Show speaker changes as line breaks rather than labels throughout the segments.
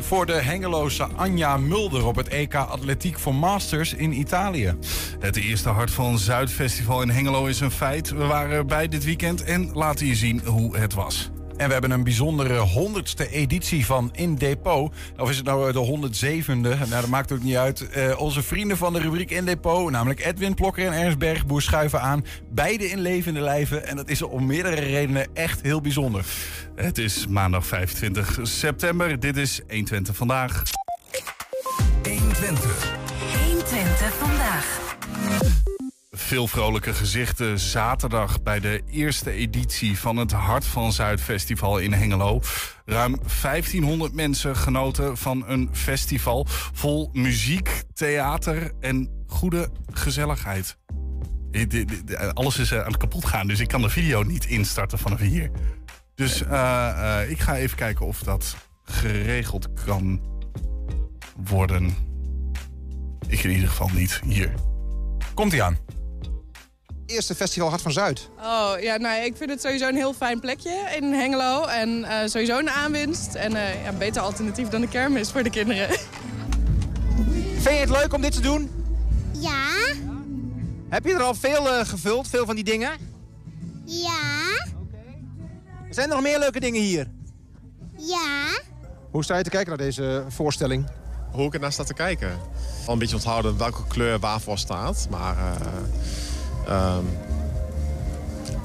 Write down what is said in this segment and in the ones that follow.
voor de Hengeloze Anja Mulder op het EK Atletiek voor Masters in Italië.
Het eerste Hart van Zuid Festival in Hengelo is een feit. We waren erbij dit weekend en laten je zien hoe het was.
En we hebben een bijzondere honderdste editie van In Depot. Of is het nou de 107e? Nou, dat maakt ook niet uit. Uh, onze vrienden van de rubriek In Depot, namelijk Edwin Plokker en Ernst Bergboer, schuiven aan. Beide in levende lijven. En dat is om meerdere redenen echt heel bijzonder.
Het is maandag 25 september. Dit is 120 vandaag.
120. 120 vandaag.
Veel vrolijke gezichten zaterdag bij de eerste editie van het Hart van Zuid Festival in Hengelo. Ruim 1500 mensen genoten van een festival vol muziek, theater en goede gezelligheid. Alles is aan het kapot gaan, dus ik kan de video niet instarten vanaf hier. Dus uh, ik ga even kijken of dat geregeld kan worden. Ik in ieder geval niet hier.
Komt hij aan?
Eerste festival Hart van Zuid.
Oh ja, nou, ik vind het sowieso een heel fijn plekje in Hengelo. En uh, sowieso een aanwinst. En uh, ja, beter alternatief dan de kermis voor de kinderen.
Vind je het leuk om dit te doen?
Ja.
Heb je er al veel uh, gevuld, veel van die dingen?
Ja.
Zijn er nog meer leuke dingen hier?
Ja.
Hoe sta je te kijken naar deze voorstelling?
Hoe ik er naar sta te kijken? Al een beetje onthouden welke kleur waarvoor staat. Maar uh, um,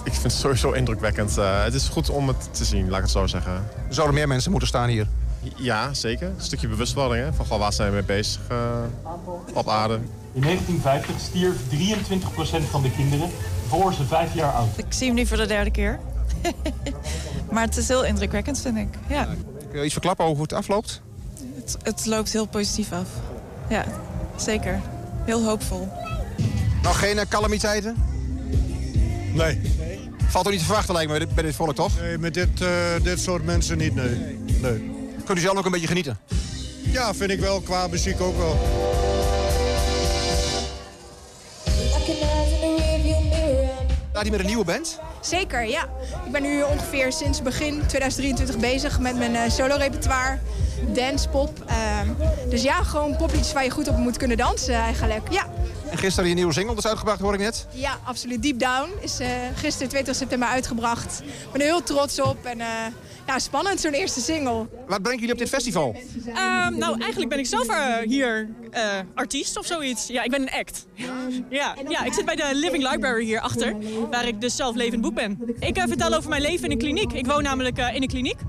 ik vind het sowieso indrukwekkend. Uh, het is goed om het te zien, laat ik het zo zeggen.
Zouden meer mensen moeten staan hier?
Ja, zeker. Een stukje bewustwording hè? van goh, waar zijn we mee bezig uh, op aarde.
In 1950 stierf 23% van de kinderen voor ze vijf jaar oud.
Ik zie hem nu voor de derde keer. maar het is heel indrukwekkend, vind ik. Ja.
Kun je iets verklappen over hoe het afloopt?
Het, het loopt heel positief af. Ja, zeker. Heel hoopvol.
Nog geen uh, calamiteiten?
Nee.
Valt er niet te verwachten lijkt me bij dit volk, toch?
Nee, met dit, uh, dit soort mensen niet, nee. nee.
Kunt u zelf ook een beetje genieten?
Ja, vind ik wel. Qua muziek ook wel.
Staat hij met een nieuwe band?
Zeker, ja. Ik ben nu ongeveer sinds begin 2023 bezig met mijn uh, solo-repertoire. Dance, pop. Uh, dus ja, gewoon popliedjes waar je goed op moet kunnen dansen eigenlijk. Ja.
En gisteren je nieuwe single dus uitgebracht, hoor ik net?
Ja, absoluut. Deep Down is uh, gisteren 20 september uitgebracht. Ik ben er heel trots op en uh, ja, spannend zo'n eerste single.
Wat brengen jullie op dit festival?
Uh, nou, eigenlijk ben ik zelf hier artiest of zoiets. Ja, ik ben een act. Ja, ja, ik zit bij de Living Library hier achter, waar ik dus zelf levend boek ben. Ik vertel over mijn leven in een kliniek. Ik woon namelijk in een kliniek.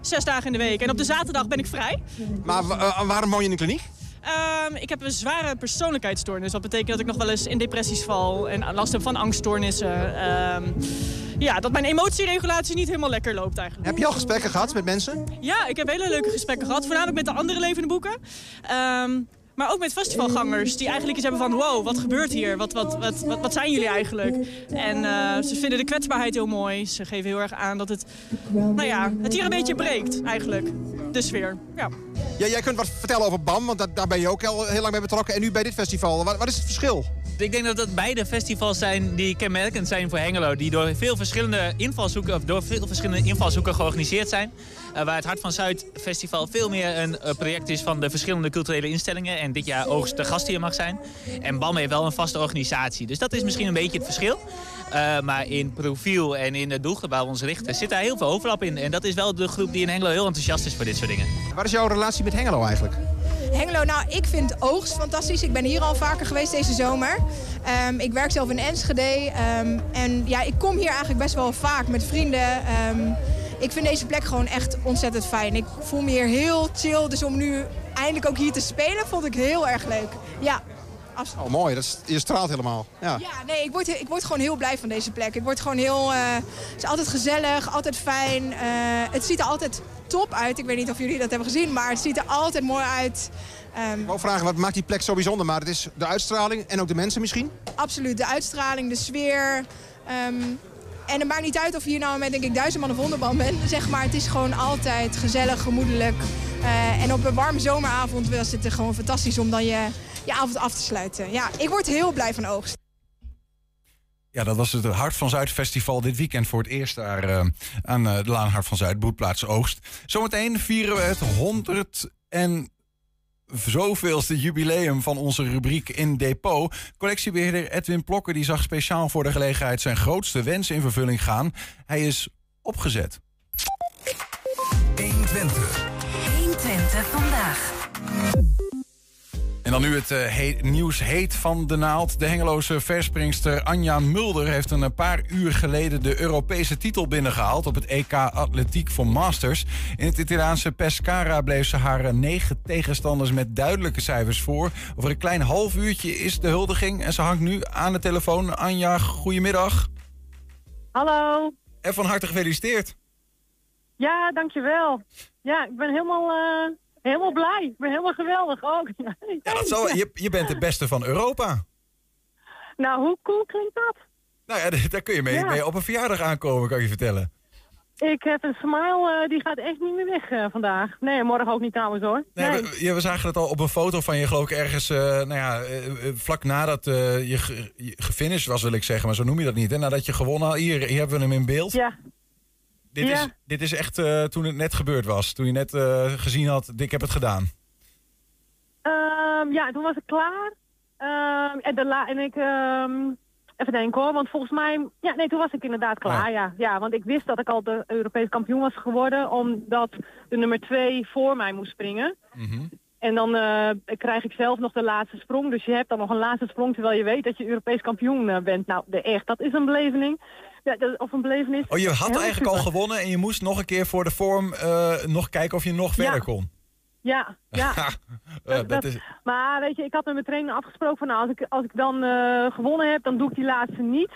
Zes dagen in de week. En op de zaterdag ben ik vrij.
Maar waarom woon je in een kliniek?
Um, ik heb een zware persoonlijkheidsstoornis. Dat betekent dat ik nog wel eens in depressies val en last heb van angststoornissen. Um, ja, dat mijn emotieregulatie niet helemaal lekker loopt eigenlijk.
Heb je al gesprekken gehad met mensen?
Ja, ik heb hele leuke gesprekken gehad. Voornamelijk met de andere levende boeken. Um, maar ook met festivalgangers die eigenlijk iets hebben van... wow, wat gebeurt hier? Wat, wat, wat, wat, wat zijn jullie eigenlijk? En uh, ze vinden de kwetsbaarheid heel mooi. Ze geven heel erg aan dat het, nou ja, het hier een beetje breekt eigenlijk. De sfeer, ja.
ja jij kunt wat vertellen over BAM, want daar ben je ook al heel lang bij betrokken. En nu bij dit festival. Wat, wat is het verschil?
Ik denk dat het beide festivals zijn die kenmerkend zijn voor Hengelo. Die door veel verschillende invalshoeken, of door veel verschillende invalshoeken georganiseerd zijn. Uh, waar het Hart van Zuid Festival veel meer een uh, project is van de verschillende culturele instellingen. En dit jaar oogst de gast hier mag zijn. En BAM heeft wel een vaste organisatie. Dus dat is misschien een beetje het verschil. Uh, maar in profiel en in de doelgroep waar we ons richten zit daar heel veel overlap in. En dat is wel de groep die in Hengelo heel enthousiast is voor dit soort dingen.
Wat is jouw relatie met Hengelo eigenlijk?
Hengelo, nou, ik vind oogst fantastisch. Ik ben hier al vaker geweest deze zomer. Um, ik werk zelf in Enschede. Um, en ja, ik kom hier eigenlijk best wel vaak met vrienden. Um, ik vind deze plek gewoon echt ontzettend fijn. Ik voel me hier heel chill. Dus om nu eindelijk ook hier te spelen, vond ik heel erg leuk. Ja,
Oh, mooi. Dat is, je straalt helemaal. Ja,
ja nee, ik word, ik word gewoon heel blij van deze plek. Ik word gewoon heel... Uh, het is altijd gezellig, altijd fijn. Uh, het ziet er altijd top uit. Ik weet niet of jullie dat hebben gezien, maar het ziet er altijd mooi uit.
Um, ik wil vragen, wat maakt die plek zo bijzonder? Maar het is de uitstraling en ook de mensen misschien?
Absoluut, de uitstraling, de sfeer. Um, en het maakt niet uit of je hier nou met denk ik duizend man of wonderban bent. Zeg maar, het is gewoon altijd gezellig, gemoedelijk. Uh, en op een warme zomeravond was het gewoon fantastisch om dan je, je avond af te sluiten. Ja, ik word heel blij van oogst.
Ja, dat was het Hart van Zuid Festival dit weekend voor het eerst daar eh, aan eh, de Laan Hart van Zuid, Boetplaats Oogst. Zometeen vieren we het 100 en zoveelste jubileum van onze rubriek in depot. Collectiebeheerder Edwin Plokker die zag speciaal voor de gelegenheid zijn grootste wens in vervulling gaan. Hij is opgezet.
120. 120 vandaag.
En dan nu het eh, nieuws heet van de naald. De Hengeloze verspringster Anja Mulder heeft een paar uur geleden de Europese titel binnengehaald op het EK Atletiek voor Masters. In het Italiaanse Pescara bleef ze haar eh, negen tegenstanders met duidelijke cijfers voor. Over een klein half uurtje is de huldiging en ze hangt nu aan de telefoon. Anja, goedemiddag.
Hallo.
En van harte gefeliciteerd.
Ja, dankjewel. Ja, ik ben helemaal, eh, helemaal blij. Ik ben helemaal geweldig ook.
Ja, dat zal, je, je bent de beste van Europa.
Nou, hoe cool klinkt dat?
Nou ja, daar kun je mee,
Ja.
mee op een verjaardag aankomen, kan ik je vertellen.
Ik heb een smile, eh, die gaat echt niet meer weg eh, vandaag. Nee, morgen ook niet trouwens hoor.
Nee,
Nee.
we, ja, we zagen het al op een foto van je, geloof ik, ergens eh, nou ja, vlak nadat je, ge- je gefinished was, wil ik zeggen. Maar zo noem je dat niet, hè? Nadat je gewonnen had. Hier, hier hebben we hem in beeld.
Ja.
Dit,
Ja.
is, dit is echt eh, toen het net gebeurd was. Toen je net eh, gezien had, ik heb het gedaan.
Ehm, ja, toen was ik klaar. Ehm, en, de la en ik... ehm, even denken hoor, want volgens mij... Ja, nee, toen was ik inderdaad klaar, ja. Ja, want ik wist dat ik al de Europees kampioen was geworden... omdat de nummer twee voor mij moest springen. En dan eh, krijg ik zelf nog de laatste sprong. Dus je hebt dan nog een laatste sprong terwijl je weet dat je Europees kampioen bent. Nou, de, echt, dat is een beleving. Ja, of een belevenis.
Oh, je had eigenlijk al gewonnen en je moest nog een keer voor de vorm eh, nog kijken of je nog verder
Ja.
kon.
Ja, ja.
Dat is,
Maar weet je, ik had met mijn trainer afgesproken van nou, als ik, als ik dan eh, gewonnen heb, dan doe ik die laatste niet.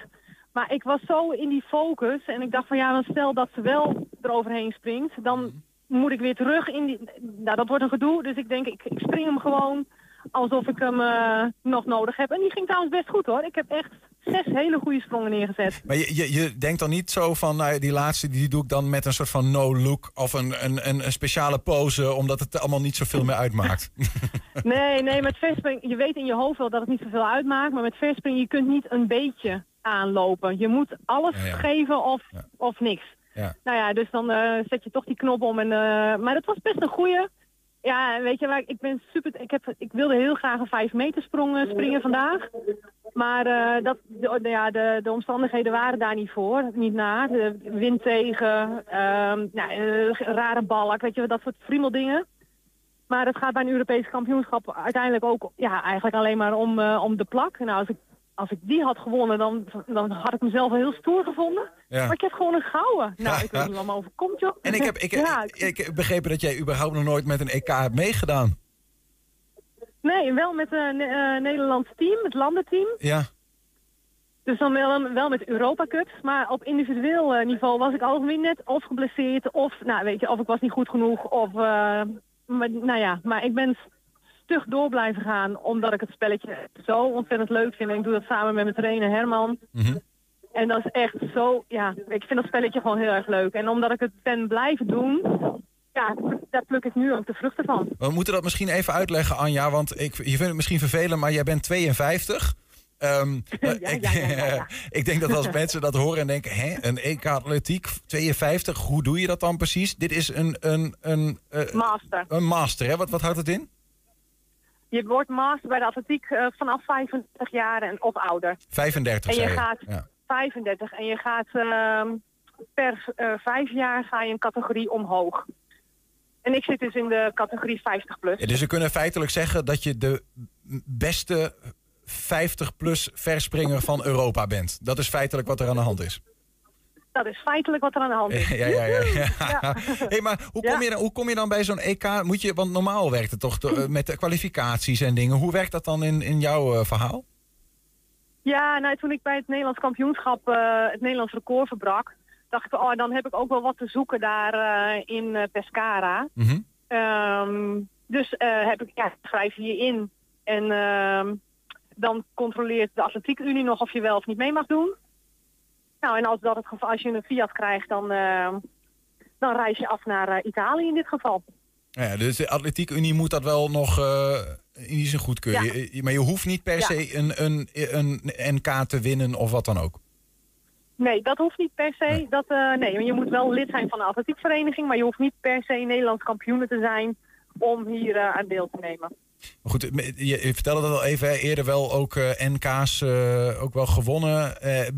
Maar ik was zo in die focus en ik dacht van ja, dan stel dat ze wel eroverheen springt, dan moet ik weer terug in die... Nou, dat wordt een gedoe, dus ik denk ik, ik spring hem gewoon alsof ik hem eh, nog nodig heb. En die ging trouwens best goed hoor. Ik heb echt zes hele goede sprongen neergezet.
maar je, je, je denkt dan niet zo van, nou, die laatste die doe ik dan met een soort van no-look of een, een, een, een speciale pose, omdat het allemaal niet zoveel meer uitmaakt.
Nee, nee, met verspringen, je weet in je hoofd wel dat het niet zoveel uitmaakt, maar met verspringen, je kunt niet een beetje aanlopen. Je moet alles
Ja, ja.
geven of, of niks.
Ja.
Nou ja, dus dan eh, zet je toch die knop om. En, eh, maar dat was best een goeie. Ja, weet je waar, ik ben super, ik, heb, ik wilde heel graag een 5 meter sprong springen vandaag. Maar eh, dat, de, de- ja, de, de omstandigheden waren daar niet voor, niet naar. De wind tegen, ehm, nou, eh, rare balk, weet je, dat soort friemeldingen. Maar het gaat bij een Europees kampioenschap uiteindelijk ook ja, eigenlijk alleen maar om, eh, om de plak. Nou, als ik, als ik die had gewonnen, dan, dan had ik mezelf wel heel stoer gevonden.
Ja.
Maar ik heb gewoon een gouden. Nou, ik weet niet wat me overkomt, joh.
En ik heb, ik,
ja,
ik, begrepen dat jij überhaupt nog nooit met een EK hebt meegedaan.
nee, wel met een eh Nederlands team, het landenteam.
Ja.
Dus dan wel, wel met Europa Cups. Maar op individueel eh, niveau was ik algemeen net of geblesseerd of, nou weet je, of ik was niet goed genoeg. Of, eh, maar, nou ja, maar ik ben stug door blijven gaan omdat ik het spelletje zo ontzettend leuk vind. En ik doe dat samen met mijn trainer Herman. En dat is echt zo, ja, ik vind dat spelletje gewoon heel erg leuk. En omdat ik het ben blijven doen, ja, daar pluk ik nu ook de vruchten van.
We moeten dat misschien even uitleggen, Anja, want ik, je vindt het misschien vervelend, maar jij bent 52. Ehm, ik, ik denk dat als mensen dat horen en denken, hè, een EK atletiek, 52, hoe doe je dat dan precies? Dit is een, een, een, eh,
Master.
een master, hè? Wat, wat houdt het in?
Je wordt master bij de atletiek eh, vanaf 35 jaar en of ouder.
35,
En je gaat
Ja.
35 en je gaat per eh, vijf jaar ga je een categorie omhoog. En ik zit dus in de categorie 50 plus.
Ja, dus we kunnen feitelijk zeggen dat je de beste 50-plus verspringer van Europa bent. Dat is feitelijk wat er aan de hand is.
Dat is feitelijk wat er aan de hand is.
Ja, ja, ja.
Ja.
Hey, maar hoe kom, je dan, hoe kom je dan bij zo'n EK? Moet je, want normaal werkt het toch eh, met de kwalificaties en dingen. Hoe werkt dat dan in, in jouw eh, verhaal?
Ja, nou, toen ik bij het Nederlands kampioenschap eh, het Nederlands record verbrak, dacht ik, oh, dan heb ik ook wel wat te zoeken daar in Pescara. Ehm, dus heb ik, ja, schrijf je je in en ehm, dan controleert de Atletiek Unie nog of je wel of niet mee mag doen. Nou, en als, dat het geval, als je een Fiat krijgt, dan, ehm, dan reis je af naar eh, Italië in dit geval.
Ja, dus de Atletiek Unie moet dat wel nog eh in die zin goedkeuren.
Ja.
Je- maar je hoeft niet per
Ja.
se een, een, een NK te winnen of wat dan ook.
Nee, dat hoeft niet per se. Dat, eh, nee, je moet wel lid zijn van een atletiekvereniging, maar je hoeft niet per se Nederlands kampioen te zijn om hier aan deel te nemen.
Maar goed, je, je vertelde dat al even, hè, eerder wel ook eh, NK's eh, ook wel gewonnen. Eh,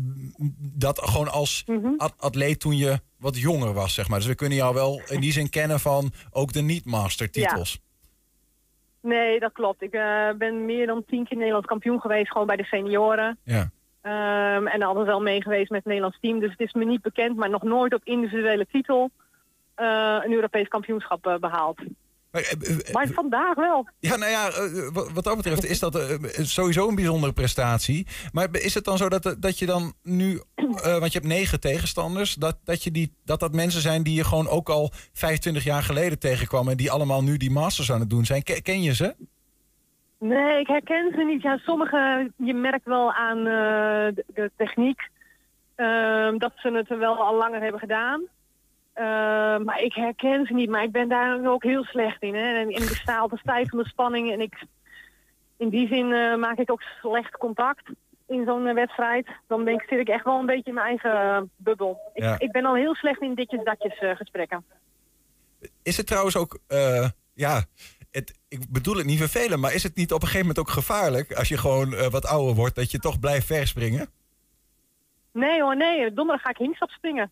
dat gewoon als at- atleet toen je wat jonger was, zeg maar. Dus we kunnen jou wel in die zin kennen van ook de niet-master titels.
Nee, dat klopt. Ik ben meer dan tien keer Nederlands kampioen geweest, gewoon bij de senioren.
Ja.
Ehm, en altijd wel mee geweest met het Nederlands team. Dus het is me niet bekend, maar nog nooit op individuele titel een Europees kampioenschap eh, behaald.
Maar, eh, eh,
Maar vandaag wel.
Ja, nou ja, eh, wat, dat betreft is dat sowieso een bijzondere prestatie. Maar is het dan zo dat, dat je dan nu, want je hebt negen tegenstanders, dat dat, je die, dat dat mensen zijn die je gewoon ook al 25 jaar geleden tegenkwam en die allemaal nu die masters aan het doen zijn? Ken, ken je ze?
Nee, ik herken ze niet. Ja, sommige, je merkt wel aan de, de techniek ehm, dat ze het wel al langer hebben gedaan. Ehm, maar ik herken ze niet. Maar ik ben daar ook heel slecht in. Hè. En, en ik sta altijd stijf van de spanning. En ik, in die zin eh, maak ik ook slecht contact in zo'n eh, wedstrijd. Dan denk, zit ik echt wel een beetje in mijn eigen eh, bubbel.
Ja.
Ik, ik ben al heel slecht in ditjes-datjes eh, gesprekken.
Is het trouwens ook, ja, het, ik bedoel het niet vervelend, maar is het niet op een gegeven moment ook gevaarlijk als je gewoon wat ouder wordt, dat je toch blijft verspringen?
Nee hoor, nee. Donderdag ga ik hinkstap springen.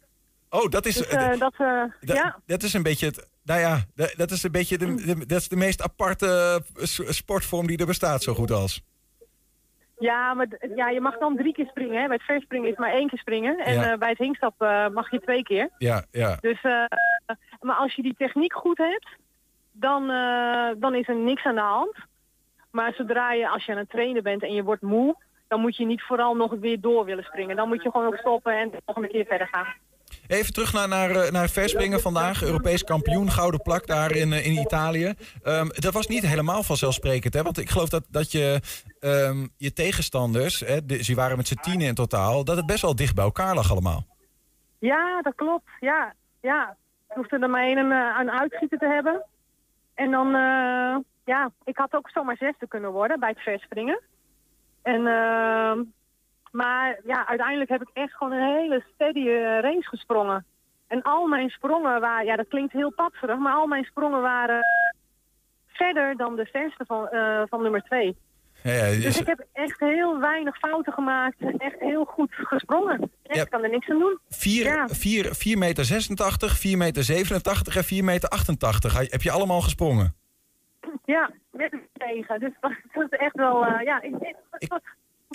Oh, dat is,
Dus eh, dat, eh,
Da-
ja.
Dat is een beetje het. Nou ja, da- dat is een beetje de, de- dat is de meest aparte eh, sportvorm die er bestaat, zo goed als.
Ja, maar ja, je mag dan drie keer springen. Hè. Bij het verspringen is maar één keer springen. En
Ja.
eh, bij het hinkstap eh, mag je twee keer.
Ja, ja.
Dus, eh, maar als je die techniek goed hebt, dan, eh, dan is er niks aan de hand. Maar zodra je, als je aan het trainen bent en je wordt moe, dan moet je niet vooral nog weer door willen springen. Dan moet je gewoon ook stoppen en de volgende keer verder gaan.
Even terug naar, naar, eh, naar verspringen vandaag. Europees kampioen, gouden plak daar in, eh, in Italië. Ehm, dat was niet helemaal vanzelfsprekend, hè? Want ik geloof dat, dat je ehm, je tegenstanders, hè, de, ze waren met z'n tienen in totaal, dat het best wel dicht bij elkaar lag allemaal.
Ja, dat klopt. Ja, ja. Ik hoefde er maar één een, eh, een uitschieten te hebben. En dan, eh, ja, ik had ook zomaar zesde kunnen worden bij het verspringen. En, ehm, maar ja, uiteindelijk heb ik echt gewoon een hele steady eh, race gesprongen. En al mijn sprongen waren, ja dat klinkt heel patserig, maar al mijn sprongen waren verder dan de verste van, eh, van nummer twee.
Ja, ja,
Dus ik heb echt heel weinig fouten gemaakt. Echt heel goed gesprongen. Ik kan er niks aan doen.
Vier,
Ja.
vier, 4 meter 86, 4 meter 87 en 4 meter 88. Ha- Heb je allemaal gesprongen?
Ja, met tegen. Dus dat, is echt wel, eh, ja, ik, ik,
Ik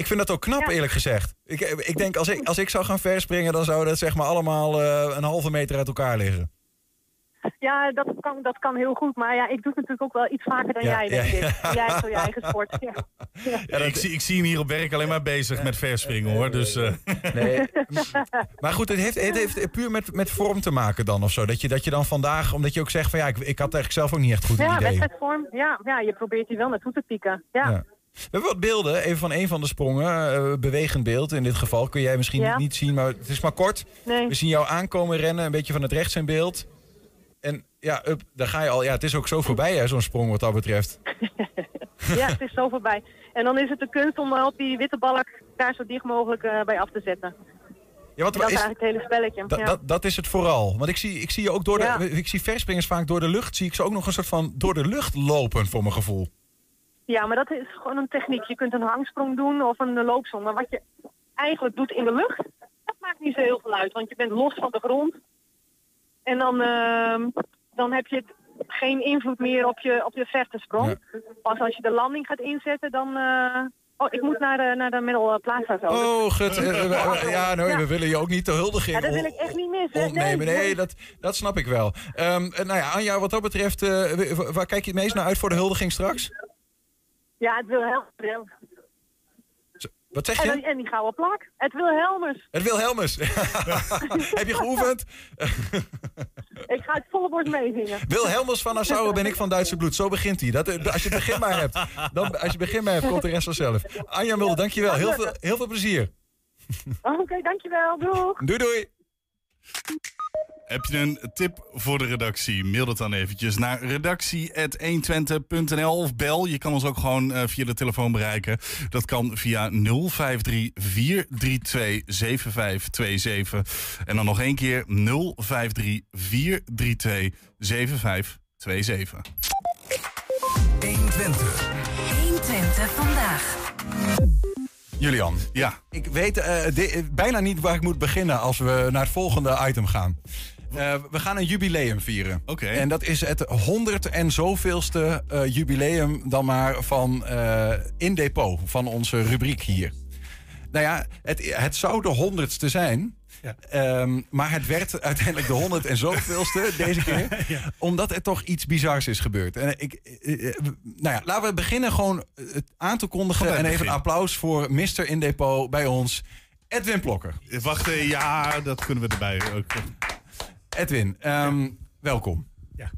vind dat ook knap,
Ja.
eerlijk gezegd. Ik, ik denk, als ik, als ik zou gaan verspringen, dan zou dat zeg maar allemaal eh, een halve meter uit elkaar liggen.
ja dat, kan, dat kan heel goed. Maar ja, ik doe het natuurlijk ook wel iets vaker dan
Ja,
jij, denk
ja,
ik. Jij hebt zo je eigen sport. Ja.
Ja, ik, zie, ik zie hem hier op werk alleen maar bezig met verspringen hoor. Dus, eh.
Nee. Maar goed, het heeft, het heeft puur met, met vorm te maken dan of zo. Dat je, dat je dan vandaag, omdat je ook zegt van ja, ik, ik had eigenlijk zelf ook niet echt goed
Ja,
idee.
wedstrijdvorm. Ja, ja, je probeert hier wel naartoe te pieken. Ja.
We hebben wat beelden, even van een van de sprongen. eh, bewegend beeld in dit geval. Kun jij misschien
Ja.
niet zien, maar het is maar kort.
Nee.
We zien jou aankomen rennen, een beetje van het rechts in beeld. En ja, up, daar ga je al. Ja, het is ook zo voorbij, hè, zo'n sprong wat dat betreft.
ja, het is zo voorbij. En dan is het de kunst om op die witte balk daar zo dicht mogelijk eh, bij af te zetten.
Ja, wat
dat is
is,
eigenlijk het hele spelletje.
dat,
ja.
dat, dat is het vooral. Want ik zie, ik zie je ook door de.
Ja.
Ik zie verspringers vaak door de lucht. Zie ik ze ook nog een soort van door de lucht lopen, voor mijn gevoel.
Ja, maar dat is gewoon een techniek. Je kunt een hangsprong doen of een loopsprong. Maar wat je eigenlijk doet in de lucht, dat maakt niet zo heel veel uit. Want je bent los van de grond. En dan, ehm, dan heb je geen invloed meer op je, op je vechtensprong. Pas als je de landing gaat inzetten, dan... eh, Oh, ik moet naar de, naar de Plaza zo.
Oh, gut. eh, eh, ja, nou,
Ja.
we willen je ook niet de huldiging
Ja, dat wil ik echt niet missen.
ontnemen. Nee, dat, dat snap ik wel. Ehm, eh, nou ja, Anja, wat dat betreft, waar kijk je het meest naar uit voor de huldiging straks?
Ja, het Wilhelmus.
Wat zeg je?
en die gouden plak. Het Wilhelmus.
Het Wilhelmus. Heb je geoefend?
Ik ga het volle borst meezingen.
Wilhelmus van Nassau ben ik van Duitse bloed. Zo begint hij. Dat, als je het begin maar hebt, dan, als je begin maar hebt, komt de rest vanzelf. Anja Mulder, dankjewel. Heel veel, heel veel plezier.
Oké, dankjewel. Doeg.
Doei doei.
Heb je een tip voor de redactie? Mail dat dan eventjes naar redactie.120.nl of bel. Je kan ons ook gewoon eh, via de telefoon bereiken. Dat kan via 053 432 7527. En dan nog één keer 053 432 7527.
120. 120 vandaag.
Julian,
ja.
ik weet eh, bijna niet waar ik moet beginnen als we naar het volgende item gaan. Eh, we gaan een jubileum vieren.
Oké.
En dat is het honderd en zoveelste eh, jubileum dan maar van In Depot, van onze rubriek hier. Nou ja, het, het zou de honderdste zijn. Ehm, maar het werd uiteindelijk de honderd en zoveelste deze keer. Omdat er toch iets bizars is gebeurd. En ik, eh, eh, nou ja, laten we beginnen gewoon het aan te kondigen. En even een
begin.
applaus voor Mr. In Depot bij ons, Edwin Plokker.
Wacht, eh, ja, dat kunnen we erbij ook.
Edwin, ehm, welkom.
Ja.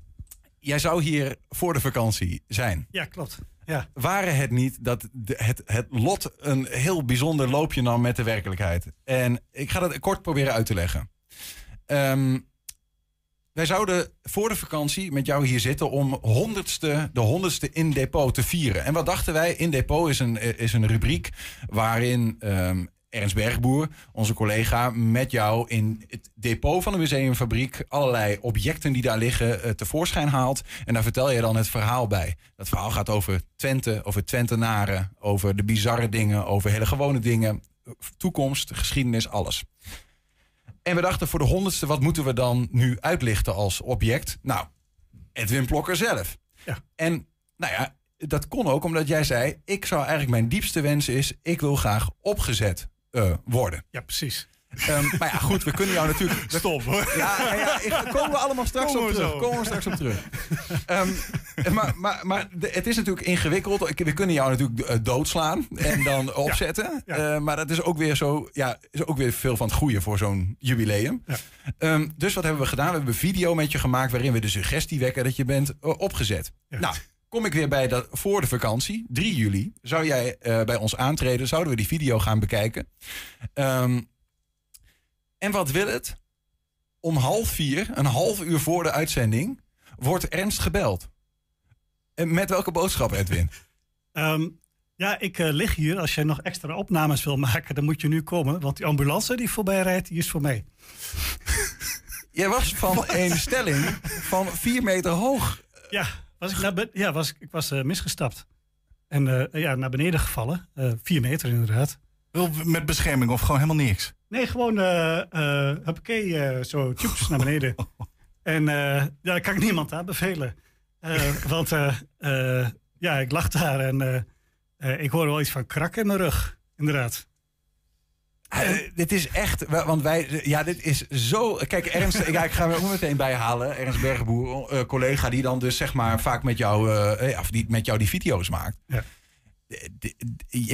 Jij zou hier voor de vakantie zijn.
Ja, klopt. Ja.
Waren het niet dat het, het lot een heel bijzonder loopje nam met de werkelijkheid? En ik ga dat kort proberen uit te leggen. Ehm, wij zouden voor de vakantie met jou hier zitten om honderdste, de honderdste in depot te vieren. En wat dachten wij? In depot is een, is een rubriek waarin ehm, Ernst Bergboer, onze collega, met jou in het depot van de museumfabriek allerlei objecten die daar liggen eh, tevoorschijn haalt. En daar vertel je dan het verhaal bij. Dat verhaal gaat over Twente, over Twentenaren, over de bizarre dingen, over hele gewone dingen, toekomst, geschiedenis, alles. En we dachten voor de honderdste, wat moeten we dan nu uitlichten als object? Nou, Edwin Plokker zelf.
Ja.
En nou ja, dat kon ook omdat jij zei, ik zou eigenlijk mijn diepste wens is, ik wil graag opgezet eh, worden.
Ja, precies.
Ehm, maar ja, goed, we kunnen jou natuurlijk...
Stop hoor.
Ja, ja, komen we allemaal straks op terug.
zo.
Komen we straks op terug. Ehm, maar maar, maar de- het is natuurlijk ingewikkeld. Ik- We kunnen jou natuurlijk eh, doodslaan en dan opzetten. Eh, maar dat is ook weer zo. Ja, is ook weer veel van het goede voor zo'n jubileum. Ehm, dus wat hebben we gedaan? We hebben een video met je gemaakt waarin we de suggestie wekken dat je bent opgezet. Nou. Kom ik weer bij dat voor de vakantie, 3 juli, zou jij eh, bij ons aantreden? Zouden we die video gaan bekijken? Ehm, en wat wil het? Om half vier, een half uur voor de uitzending, wordt Ernst gebeld. En met welke boodschap, Edwin?
Ehm, ja, ik eh, lig hier. Als jij nog extra opnames wil maken, dan moet je nu komen. Want die ambulance die voorbij rijdt, die is voor mij.
Jij was van een stelling van vier meter hoog.
Ja, was ik, naar ja, was, ik was eh, misgestapt. En eh, ja, naar beneden gevallen. Eh, vier meter inderdaad.
Wel Met bescherming of gewoon helemaal niks?
Nee, gewoon eh huppakee, zo tjoeps naar beneden. En ja, daar kan ik niemand aanbevelen. Want ja, ik lag daar en ik hoorde wel iets van krak in mijn rug. Inderdaad.
Eh, dit is echt, wa- want wij, ja, dit is zo. Kijk, Ernst, ik, ik ga er ook meteen bij halen. Ernst Bergboer, eh, collega die dan dus zeg maar vaak met jou, eh, of die, met jou die video's maakt.
Ja.
D-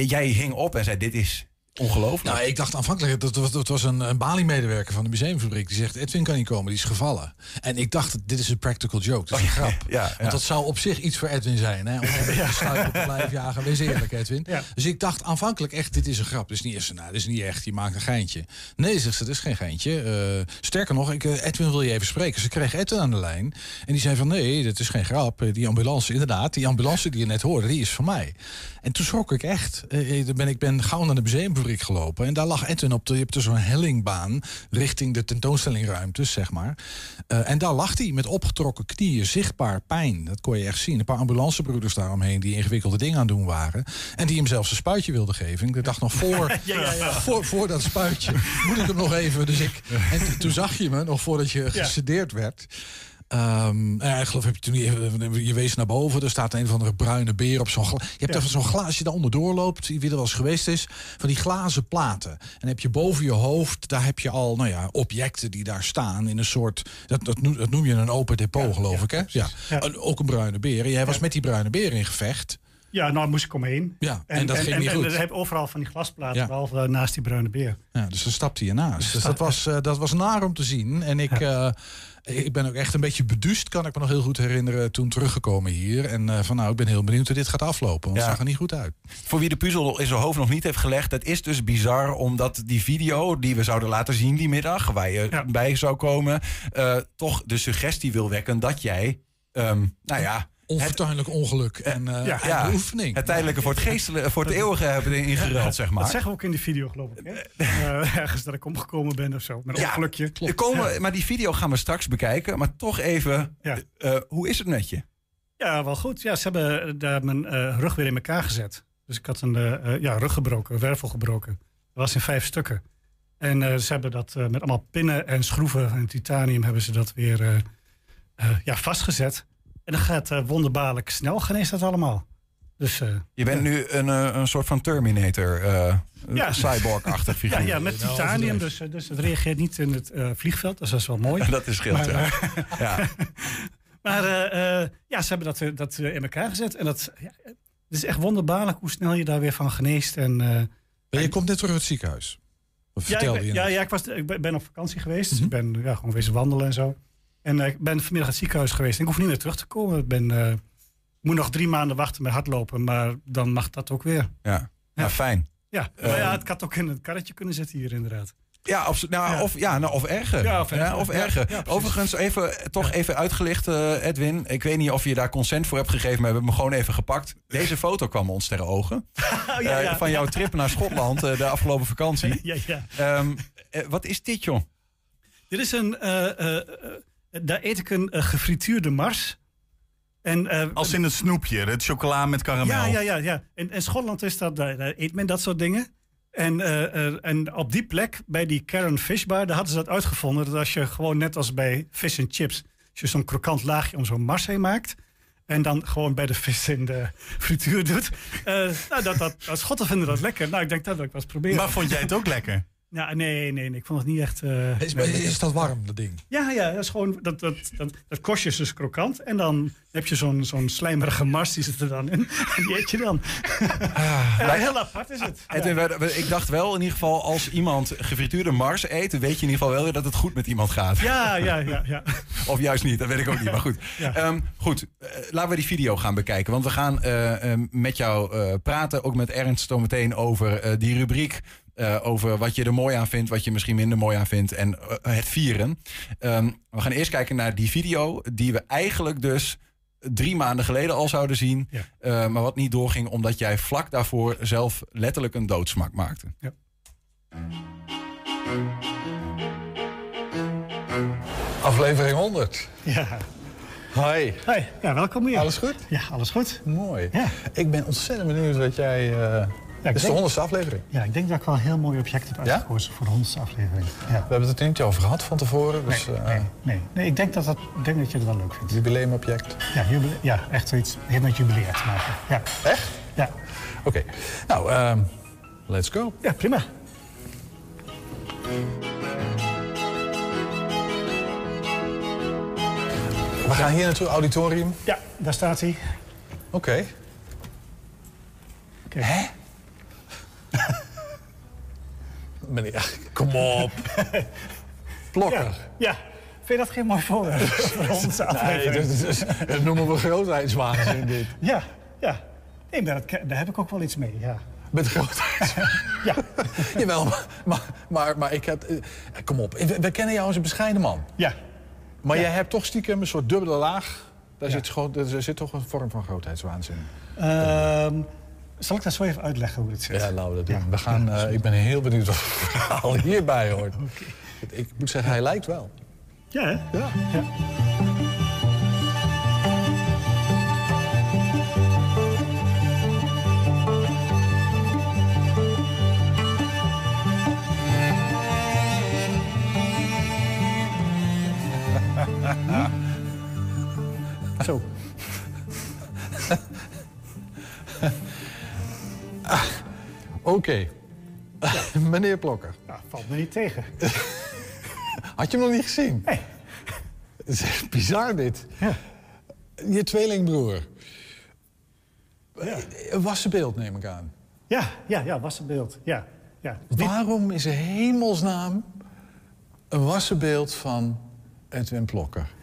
Jij hing op en zei: Dit is ongelooflijk.
Nou, ik dacht aanvankelijk, dat was, dat was een, een Bali-medewerker van de museumfabriek. Die zegt, Edwin kan niet komen, die is gevallen. En ik dacht, dit is een practical joke, dat is een grap.
Oh, ja, ja.
Want dat zou op zich iets voor Edwin zijn. Hè? Om hem op jagen, wees eerlijk Edwin.
Ja.
Dus ik dacht aanvankelijk echt, dit is een grap. Dit is niet, eens, nou, dit is niet echt, je maakt een geintje. Nee, zegt ze, dit is geen geintje. Eh, sterker nog, ik, eh, Edwin wil je even spreken. Ze kreeg Edwin aan de lijn. En die zei van, nee, dit is geen grap. Eh, Die ambulance, inderdaad, die ambulance die je net hoorde, die is van mij. En toen schrok ik echt. Eh, ben, ik ben gauw naar de museumfabriek gelopen. En daar lag Edwin op de, je hebt dus zo'n hellingbaan richting de tentoonstellingruimtes, zeg maar. Eh, en daar lag hij met opgetrokken knieën, zichtbaar pijn. Dat kon je echt zien. Een paar ambulancebroeders daaromheen die ingewikkelde dingen aan doen waren. En die hem zelfs een spuitje wilden geven. Ik dacht nog voor,
Ja, ja, ja.
voor, voor dat spuitje moet ik hem nog even. Dus ik, en toen zag je me nog voordat je gesedeerd werd. Ja, ik geloof, heb je toen je wees naar boven, er staat een van de bruine beer op zo'n Je hebt
Ja.
even zo'n glaas, als je daar onderdoor loopt, wie er wel eens geweest is, van die glazen platen. En heb je boven je hoofd, daar heb je al, nou ja, objecten die daar staan in een soort, dat, dat, noem, dat noem je een open depot, geloof ik, hè? Ja. Ook een bruine beer. Jij was met die bruine beer in gevecht.
Ja, nou moest ik omheen.
Ja, en, dat ging niet
en,
goed.
En heb overal van die glasplaten,
Ja.
behalve eh, naast die bruine beer.
Ja, dus dan stapte je naast. Dus dat was, eh, dat was naar om te zien. En ik, eh, ik ben ook echt een beetje beduust, kan ik me nog heel goed herinneren, toen teruggekomen hier. En eh, van nou, ik ben heel benieuwd hoe dit gaat aflopen, want
Ja.
het zag er niet goed uit.
Voor wie de puzzel in zijn hoofd nog niet heeft gelegd, het is dus bizar omdat die video die we zouden laten zien die middag, waar je bij zou komen, eh, toch de suggestie wil wekken dat jij, ehm, nou ja.
Onfortuinlijk ongeluk en, eh,
ja,
en
ja,
beoefening.
Het tijdelijke voor het, geestelijke, voor het eeuwige hebben ingeruild, zeg maar.
Dat zeggen we ook in die video, geloof ik. Hè? Eh, ergens dat ik omgekomen ben of zo. Met een
Ja,
ongelukje.
Er komen, Maar die video gaan we straks bekijken. Maar toch even, eh, hoe is het met je?
Ja, wel goed. Ja, ze hebben daar mijn eh, rug weer in elkaar gezet. Dus ik had een eh, eh, ja, rug gebroken, een wervel gebroken. Dat was in vijf stukken. En eh, ze hebben dat eh, met allemaal pinnen en schroeven en titanium hebben ze dat weer eh, eh, ja, vastgezet. En dan gaat eh, wonderbaarlijk snel geneest dat allemaal. Dus, eh,
Je bent nu een, eh, een soort van Terminator, eh
Ja.
cyborg-achtig figuur.
ja, ja, met titanium, dus, dus het reageert niet in het eh, vliegveld. Dus dat is wel mooi.
Dat is scheelt,
Maar,
ja. ja.
Maar eh, eh, ja, ze hebben dat, dat in elkaar gezet. En dat ja, het is echt wonderbaarlijk hoe snel je daar weer van geneest. En, eh,
je komt net terug uit het ziekenhuis. Of
ja, ik ben,
je
ja, ja, ik, was, ik ben- op vakantie geweest. Dus ik ben ja, gewoon wezen wandelen en zo. En eh, ik ben vanmiddag naar het ziekenhuis geweest. Ik hoef niet meer terug te komen. Ik ben, eh, moet nog drie maanden wachten met hardlopen. Maar dan mag dat ook weer.
Ja, ja. fijn.
Ja,
Eh,
maar ja, het had ook in het karretje kunnen zitten hier inderdaad.
Ja, of, nou, Of, ja, nou, of erger.
Ja, of erger.
of. Overigens, even, toch even uitgelicht, eh, Edwin. Ik weet niet of je daar consent voor hebt gegeven, maar we hebben hem gewoon even gepakt. Deze foto kwam ons ter ogen.
Oh,
Eh, van jouw trip naar Schotland eh, de afgelopen vakantie.
Ja, ja.
Ehm, eh, wat is dit, joh?
Dit is een. Daar eet ik een eh, gefrituurde mars. En, eh,
Als in het snoepje, het chocola met karamel.
Ja, ja, ja. ja. In, in Schotland is dat, daar, daar eet men dat soort dingen. En, eh, en op die plek, bij die Karen Fish Bar, daar hadden ze dat uitgevonden. Dat als je gewoon net als bij fish and chips, als je zo'n krokant laagje om zo'n mars heen maakt. En dan gewoon bij de vis in de frituur doet. nou, dat, dat, dat, Schotten vinden dat lekker. Nou, ik denk dat wil ik wel eens proberen.
Maar vond jij het ook lekker?
Ja, nee, nee, nee. Ik vond het niet echt... eh,
Is,
nee,
is dat warm, dat ding?
ja, ja, dat is gewoon dat, dat, dat, dat kostje is dus krokant. En dan heb je zo'n zo'n slijmerige mars, die zit er dan in. En die eet je dan. En
wij-
heel apart is het.
Edwin, ik dacht wel in ieder geval, als iemand gefrituurde mars eet, weet je in ieder geval wel weer dat het goed met iemand gaat.
Ja, ja, ja, ja.
Of juist niet, dat weet ik ook niet. Maar goed,
Ja.
Ehm, goed eh, laten we die video gaan bekijken. Want we gaan eh, eh, met jou eh, praten, ook met Ernst zo meteen over eh, die rubriek. Eh, over wat je er mooi aan vindt, wat je misschien minder mooi aan vindt. En eh, het vieren. Ehm, we gaan eerst kijken naar die video, die we eigenlijk dus drie maanden geleden al zouden zien.
Ja.
Eh, maar wat niet doorging, omdat jij vlak daarvoor zelf letterlijk een doodsmak maakte.
Ja.
Aflevering 100.
Ja.
Hoi.
Hoi, ja, welkom hier.
Alles goed?
Ja, alles goed.
Mooi.
Ja.
Ik ben ontzettend benieuwd wat jij... dit is de
denk-
honderdste aflevering.
Ja, ik denk dat ik wel een heel mooi object heb
Ja?
uitgekozen voor de honderdste aflevering. Ja.
We hebben het er niet over gehad van tevoren. Dus,
Nee,
eh,
nee, nee, nee, ik denk dat, dat, denk dat je het wel leuk vindt.
Jubileumobject.
Ja, jubile- ja echt zoiets heeft met jubileer te maken. Ja.
Echt?
Ja.
Oké. Nou, ehm, let's go.
Ja, prima.
We gaan hier naartoe, auditorium.
Ja, daar staat hij.
Oké.
Hè?
Meneer, kom op. Plokker.
Ja, ja. Vind je dat geen mooi voorwerp voor de honderdste
Nee,
aflevering?
dat, noemen we grootheidswaanzin dit.
Ja, ja. Nee, maar dat, daar heb ik ook wel iets mee, ja.
Met grootheid.
ja.
Jawel, maar, maar, maar, ik heb... eh, kom op, we, kennen jou als een bescheiden man.
Ja.
Maar
Ja.
jij hebt toch stiekem een soort dubbele laag. Daar, zit, gewoon, daar zit toch een vorm van grootheidswaanzin.
Ehm, zal ik dat zo even uitleggen hoe het zit?
Ja, laten we dat doen. We gaan, eh, ik ben heel benieuwd wat het verhaal hierbij hoort. Ik moet zeggen, hij lijkt wel.
Ja, hè?
Ja.
ja. Zo.
Oké. Meneer Plokker.
Ja, valt me niet tegen.
Had je hem nog niet gezien?
Nee.
Het is echt bizar dit.
Ja.
Je tweelingbroer. Een wassen beeld neem ik aan.
Ja, ja, ja, wassenbeeld. Ja, ja.
Waarom is er hemelsnaam een wassen beeld van Edwin Plokker?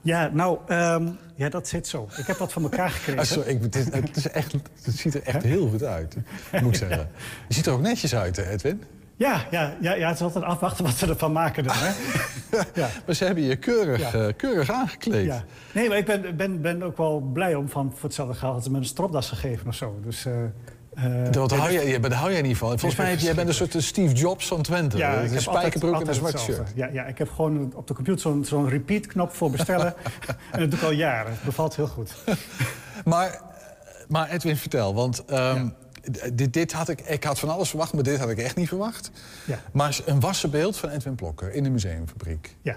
Ja, nou, ehm, ja, dat zit zo. Ik heb dat van elkaar gekregen.
Ah, sorry, ik, het, is, het, is echt, het ziet er echt heel goed uit, moet ik zeggen. Je ziet er ook netjes uit, hè, Edwin?
Ja, ja, ja, ja, het is altijd afwachten wat ze ervan maken dan. Hè?
ja. Maar ze hebben je keurig,
Ja.
eh, keurig aangekleed.
Ja. Nee, maar ik ben, ben, ben ook wel blij om van voor hetzelfde geld dat ze me een stropdas gegeven of zo. Dus, eh,
Dat
nee,
hou jij, daar hou jij niet van. Volgens mij heb jij bent een soort Steve Jobs van Twente.
Ja,
een
altijd,
spijkerbroek en een zwart shirt.
Ja, ja, ik heb gewoon op de computer zo'n zo'n repeat-knop voor bestellen. en dat doe ik al jaren. Het bevalt heel goed.
Maar, maar Edwin, vertel. Want ehm, dit, dit had ik, ik had van alles verwacht, maar dit had ik echt niet verwacht.
Ja.
Maar een wassenbeeld van Edwin Plokker in de museumfabriek.
Ja.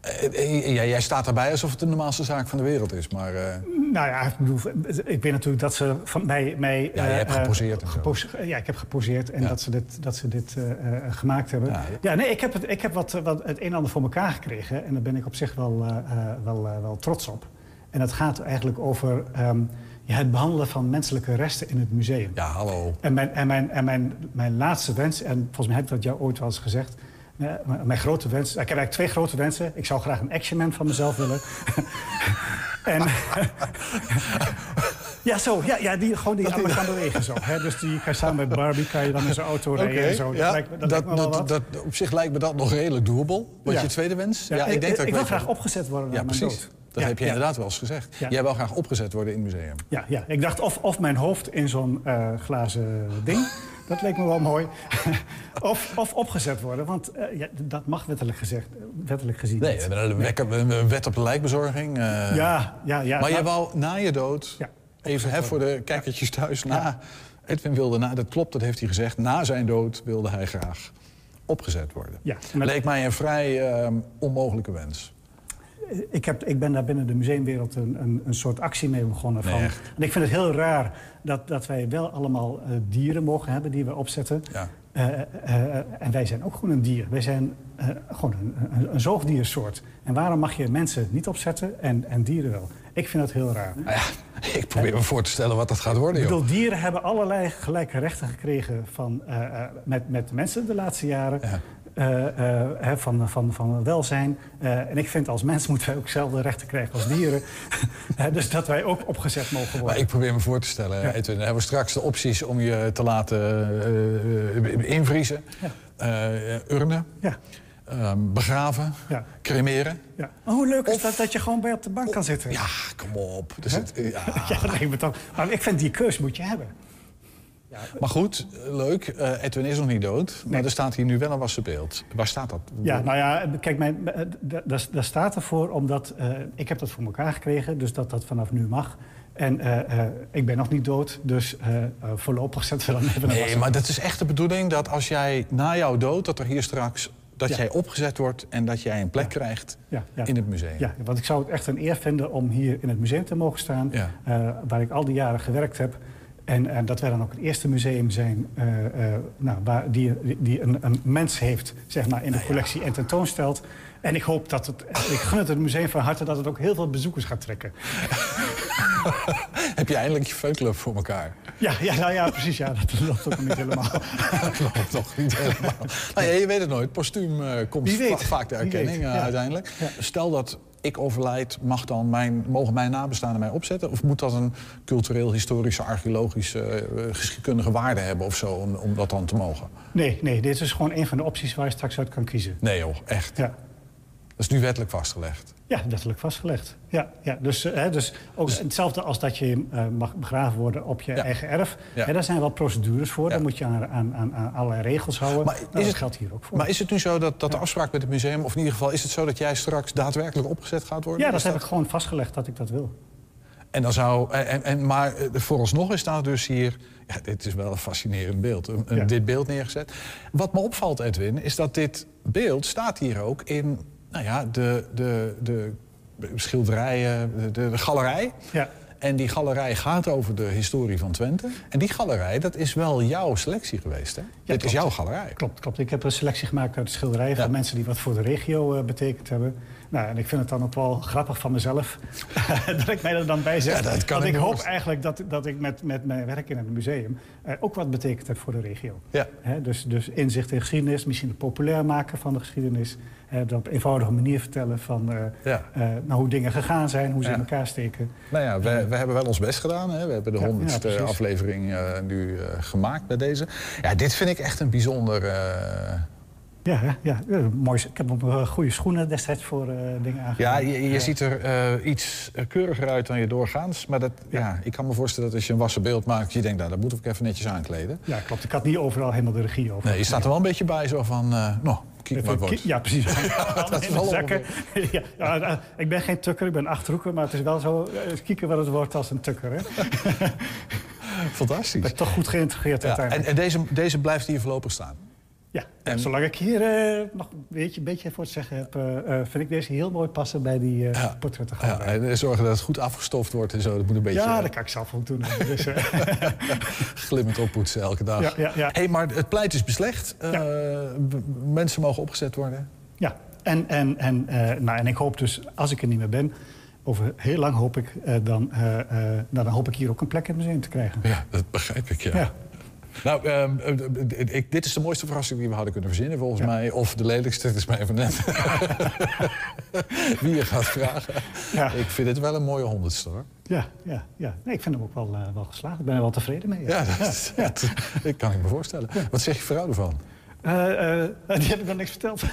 Eh, eh, ja, jij staat daarbij alsof het de normaalste zaak van de wereld is. Maar eh,
Nou ja, ik bedoel, ik weet natuurlijk dat ze van mij... mij
Ja, je hebt geposeerd
gepose- ja, ik heb geposeerd en
Ja.
dat ze dit, dat ze dit gemaakt hebben.
Ja,
Ja, nee, ik heb, het, ik heb wat, wat het een en ander voor elkaar gekregen. En daar ben ik op zich wel, wel, wel trots op. En dat gaat eigenlijk over ehm, het behandelen van menselijke resten in het museum.
ja, hallo.
En, mijn, en, mijn, en mijn, mijn laatste wens, en volgens mij heb ik dat jou ooit wel eens gezegd... mijn- grote wens, ik heb eigenlijk twee grote wensen. Ik zou graag een actionman van mezelf willen. en, ja, zo. Ja, ja die, gewoon die allemaal gaan bewegen zo. Hè? Dus die kan samen met Barbie kan je dan in zijn auto rijden en zo. Dat,
ja,
lijkt, me- dat,
dat,
lijkt me wel
dat,
wat.
dat- op zich lijkt me dat nog redelijk doable. Wat
Ja.
je tweede wens?
Ja, ik,
denk dat
ik wil graag opgezet worden
Ja, precies.
dood.
Dat
Ja,
heb je
ja.
inderdaad wel eens gezegd.
Ja.
Jij wil graag opgezet worden in het museum.
Ja, ja, ik dacht of, of mijn hoofd in zo'n eh, glazen ding. Dat leek me wel mooi. of, of opgezet worden, want eh, ja, dat mag wettelijk, gezegd, wettelijk gezien
Nee,
niet.
we hebben een, wet op de lijkbezorging. eh.
Ja, ja, ja.
maar jij
nou-
wou na je dood,
Ja.
even hè, voor de kijkertjes thuis, na, Edwin wilde na, dat klopt, dat heeft hij gezegd, na zijn dood wilde hij graag opgezet worden.
Ja,
Leek mij een vrij eh, onmogelijke wens.
Ik, heb, ik ben daar binnen de museumwereld een, een, een soort actie mee begonnen. Van, en ik vind het heel raar dat, dat wij wel allemaal eh, dieren mogen hebben die we opzetten.
Ja.
Eh, eh, en wij zijn ook gewoon een dier. Wij zijn gewoon een, een, een zoogdiersoort. En waarom mag je mensen niet opzetten en, en dieren wel? Ik vind dat heel raar.
Nou ja, ik probeer me voor te stellen wat dat gaat worden,
Ik bedoel, dieren hebben allerlei gelijke rechten gekregen van, met, met mensen de laatste jaren. Hè, van, van, van welzijn. Eh, en ik vind als mens moeten wij ook dezelfde rechten krijgen als dieren. Dus dat wij ook opgezet mogen worden.
Maar ik probeer me voor te stellen,
Ja.
Edwin. Dan hebben we straks de opties om je te laten eh, eh, invriezen. Eh, urnen.
Ja.
Ehm, begraven.
Ja.
Cremeren.
Ja. Maar hoe leuk is dat dat je gewoon bij op de bank kan zitten?
Ja, kom op. Dus het, ja.
Ja, lijkt me toch. Maar ik vind die keus moet je hebben.
Maar goed, leuk. Eh, Edwin is nog niet dood. Maar er staat hier nu wel een wassen beeld. Waar staat dat?
Ja, nou ja, kijk, mijn, eh, daar staat ervoor omdat eh, ik heb dat voor elkaar gekregen, dus dat dat vanaf nu mag. En ik ben nog niet dood, dus voorlopig zetten we dan even een
Nee, maar dat is echt de bedoeling dat als jij na jouw dood... dat er hier straks dat
Ja.
jij opgezet wordt en dat jij een plek krijgt
Ja,
in het museum.
Ja, want ik zou het echt een eer vinden om hier in het museum te mogen staan, waar ik al die jaren gewerkt heb. En, en dat wij dan ook het eerste museum zijn eh, nou, waar, die, die een, een mens heeft zeg maar, in de collectie en tentoonstelt. En ik hoop dat het, ik gun het het museum van harte dat het ook heel veel bezoekers gaat trekken.
Heb je eindelijk je fanclub voor elkaar?
Ja, ja, nou ja, precies. Ja, dat loopt ook niet helemaal.
Dat loopt toch niet helemaal. Nou ja, je weet het nooit. Postuum eh, komt va- vaak de erkenning eh,
ja.
uiteindelijk.
Ja.
Stel dat ik overlijd, mag dan mijn, mogen mijn nabestaanden mij opzetten? Of moet dat een cultureel, historische, archeologische, eh, geschiedkundige waarde hebben of zo... Om, om dat dan te mogen?
Nee, nee, dit is gewoon een van de opties waar je straks uit kan kiezen.
Nee joh, echt.
Ja.
Dat is nu wettelijk vastgelegd.
Ja, wettelijk vastgelegd. Ja, ja. Dus, eh, hè, dus ook hetzelfde als dat je eh, mag begraven worden op je
Ja.
eigen erf.
Ja.
Hè, daar zijn wel procedures voor.
Ja.
Daar moet je aan, aan, aan, allerlei regels houden.
Maar
Nou,
is
dat
het-
geldt hier ook voor.
Maar is het nu zo dat, dat de afspraak met het museum... of in ieder geval is het zo dat jij straks daadwerkelijk opgezet gaat worden?
ja, dat heb ik gewoon vastgelegd dat ik dat wil.
En dan zou, en, en, maar eh, vooralsnog is daar dus hier... Ja, dit is wel een fascinerend beeld. een- een-
Ja.
Dit beeld neergezet. Wat me opvalt, Edwin, is dat dit beeld staat hier ook in... Nou ja, de, de, de schilderijen, de, de, de galerij.
Ja.
En die galerij gaat over de historie van Twente. En die galerij, dat is wel jouw selectie geweest, hè? Dit is jouw galerij.
Klopt, klopt. Ik heb een selectie gemaakt uit schilderijen van mensen die wat voor de regio eh, betekend hebben. Nou, en ik vind het dan ook wel grappig van mezelf dat ik mij er dan bij zet.
Ja, dat kan
Want
ik
hoop eigenlijk dat, dat ik met, met mijn werk in het museum eh, ook wat betekend heb voor de regio.
Ja.
Dus, dus inzicht in geschiedenis, misschien het populair maken van de geschiedenis. eh, dat op een eenvoudige manier vertellen van eh,
Ja.
eh, nou, hoe dingen gegaan zijn, hoe ze
Ja.
in elkaar steken.
Nou ja, we, we hebben wel ons best gedaan. Hè? We hebben de honderdste aflevering eh, nu gemaakt bij deze. Ja, dit vind ik echt een bijzonder...
Ja, ja, ja, mooi. Ik heb op eh, goede schoenen destijds voor eh, dingen aangedaan.
Ja, je, je
Ja.
ziet er eh, iets keuriger uit dan je doorgaans. Maar dat, ja. ik kan me voorstellen dat als je een wassen beeld maakt... je denkt, nou, dat moet ik even netjes aankleden.
Ja, klopt. Ik had niet overal helemaal de regie over.
Nee, je staat er wel een beetje bij zo van... nou, kijk wat het wordt.
Ja, precies.
dat is
In de
wel
zakken. ja, ja, eh, ik ben geen tukker, ik ben achterhoeken, maar het is wel zo kieken wat het wordt als een tukker. Hè?
Fantastisch.
Ben toch goed geïntegreerd
Ja, en
uiteindelijk.
en deze, deze blijft hier voorlopig staan.
Ja, en zolang ik hier eh, nog een beetje, een beetje voor te zeggen heb, eh, eh, vind ik deze heel mooi passen bij die eh portretten.
Ja, en zorgen dat het goed afgestoft wordt en zo. Dat moet een beetje
Ja, dat kan ik zelf ook doen. Dus,
glimmend oppoetsen elke dag.
Ja, ja, ja.
Hey, maar het pleit is beslecht. Mensen mogen opgezet worden.
Ja, en, en, en, nou, en ik hoop dus, als ik er niet meer ben, over heel lang hoop ik, dan, nou, dan hoop ik hier ook een plek in het museum te krijgen.
Ja, dat begrijp ik, ja.
Ja.
Nou, ehm, eh, ik, dit is de mooiste verrassing die we hadden kunnen verzinnen, volgens mij. Of de lelijkste, het is mij even net. Wie je gaat vragen.
Ja.
Ik vind het wel een mooie honderdste, hoor.
Ja, ja, ja. Nee, ik vind hem ook wel, eh, wel geslaagd. Ik ben er wel tevreden mee.
Ja, dat, dat- dat kan ik me voorstellen. Wat zeg je vrouw ervan?
Eh, eh, die heb ik nog niks verteld.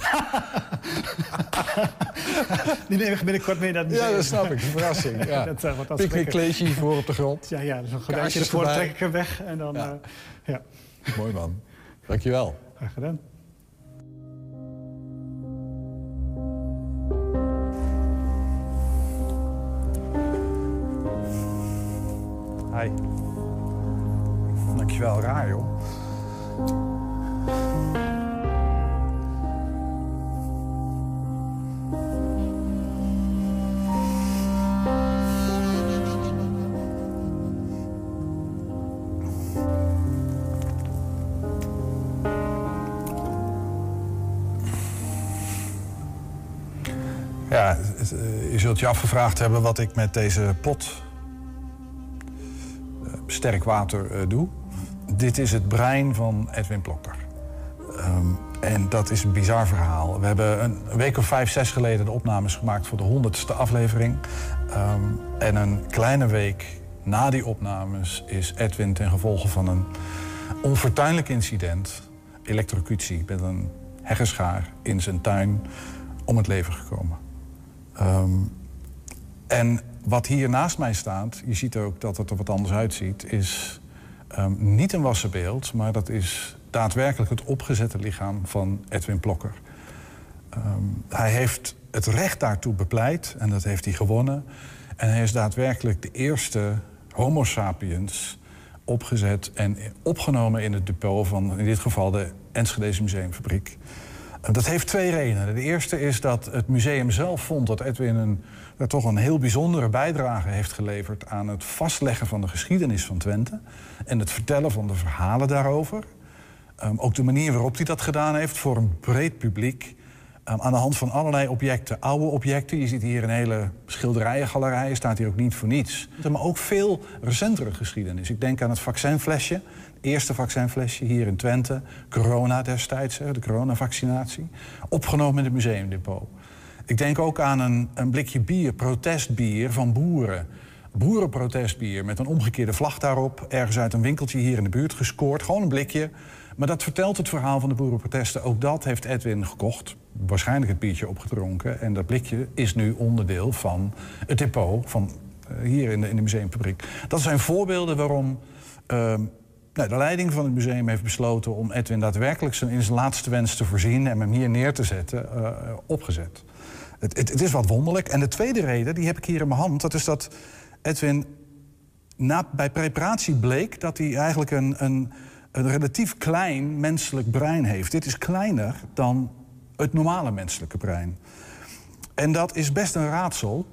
die neem ik binnenkort mee naar het
Ja, dat snap ik. Een verrassing. Ja.
dat uh, wordt
Picknickkleedje voor op de grond.
Ja, ja, dus een gordijntje ervoor
erbij.
trek ik hem weg. En dan,
Ja.
eh, ja.
Mooi man. Dankjewel.
Graag gedaan.
Hi. Dankjewel, raar joh. Ja, eh, je zult je afgevraagd hebben wat ik met deze pot eh, sterk water eh, doe. Dit is het brein van Edwin Plokker. Ehm, en dat is een bizar verhaal. We hebben een week of vijf, zes geleden de opnames gemaakt voor de honderdste aflevering. Ehm, en een kleine week na die opnames is Edwin ten gevolge van een onfortuinlijk incident, elektrocutie met een heggeschaar in zijn tuin, om het leven gekomen. Ehm, en wat hier naast mij staat, je ziet ook dat het er wat anders uitziet, is niet een wassen beeld, maar dat is daadwerkelijk het opgezette lichaam van Edwin Plokker. Ehm, hij heeft het recht daartoe bepleit en dat heeft hij gewonnen. En hij is daadwerkelijk de eerste Homo sapiens opgezet en opgenomen in het depot van in dit geval de Enschedeze Museumfabriek. Dat heeft twee redenen. De eerste is dat het museum zelf vond dat Edwin een, toch een heel bijzondere bijdrage heeft geleverd aan het vastleggen van de geschiedenis van Twente en het vertellen van de verhalen daarover. Ehm, ook de manier waarop hij dat gedaan heeft voor een breed publiek. Ehm, aan de hand van allerlei objecten, oude objecten. Je ziet hier een hele schilderijengalerij, staat hier ook niet voor niets. Maar ook veel recentere geschiedenis. Ik denk aan het vaccinflesje, het eerste vaccinflesje hier in Twente. Corona destijds, de coronavaccinatie. Opgenomen in het museumdepot. Ik denk ook aan een, een blikje bier, protestbier van boeren. Boerenprotestbier met een omgekeerde vlag daarop. Ergens uit een winkeltje hier in de buurt gescoord. Gewoon een blikje. Maar dat vertelt het verhaal van de boerenprotesten. Ook dat heeft Edwin gekocht. Waarschijnlijk het biertje opgedronken. En dat blikje is nu onderdeel van het depot van eh, hier in de, in museumfabriek. Dat zijn voorbeelden waarom ehm, nou, de leiding van het museum heeft besloten om Edwin daadwerkelijk zijn, in zijn laatste wens te voorzien en hem hier neer te zetten, eh, opgezet. Het, het, is wat wonderlijk. En de tweede reden, die heb ik hier in mijn hand, dat is dat Edwin bij preparatie bleek dat hij eigenlijk een, een, een relatief klein menselijk brein heeft. Dit is kleiner dan het normale menselijke brein. En dat is best een raadsel.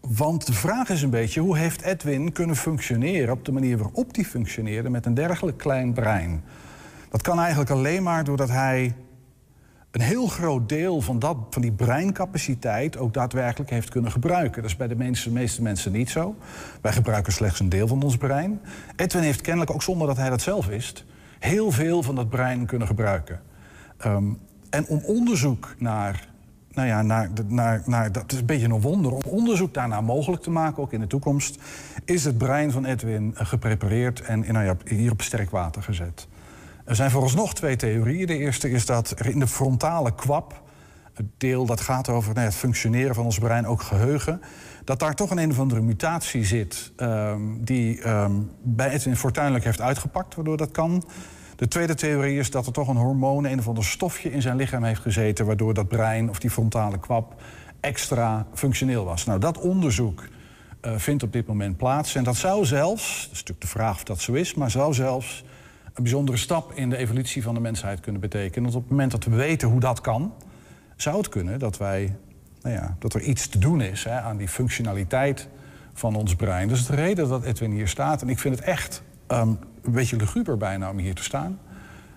Want de vraag is een beetje, hoe heeft Edwin kunnen functioneren... op de manier waarop hij functioneerde met een dergelijk klein brein? Dat kan eigenlijk alleen maar doordat hij een heel groot deel van, dat, van die breincapaciteit ook daadwerkelijk heeft kunnen gebruiken. Dat is bij de meeste, meeste mensen niet zo. Wij gebruiken slechts een deel van ons brein. Edwin heeft kennelijk, ook zonder dat hij dat zelf wist, heel veel van dat brein kunnen gebruiken. Ehm, en om onderzoek naar, nou ja, naar, naar, naar, dat is een beetje een wonder, om onderzoek daarnaar mogelijk te maken, ook in de toekomst, is het brein van Edwin geprepareerd en nou ja, hier op sterk water gezet. Er zijn vooralsnog twee theorieën. De eerste is dat er in de frontale kwap, het deel dat gaat over het functioneren van ons brein, ook geheugen, dat daar toch een een of andere mutatie zit ehm, die ehm, bij Edwin fortuinlijk heeft uitgepakt, waardoor dat kan. De tweede theorie is dat er toch een hormoon, een of ander stofje in zijn lichaam heeft gezeten, waardoor dat brein of die frontale kwap extra functioneel was. Nou, dat onderzoek eh, vindt op dit moment plaats. En dat zou zelfs, dat is natuurlijk de vraag of dat zo is, maar zou zelfs een bijzondere stap in de evolutie van de mensheid kunnen betekenen. Want op het moment dat we weten hoe dat kan, zou het kunnen dat wij, nou ja, dat er iets te doen is hè, aan die functionaliteit van ons brein. Is de reden dat Edwin hier staat. En ik vind het echt ehm, een beetje luguber bijna om hier te staan.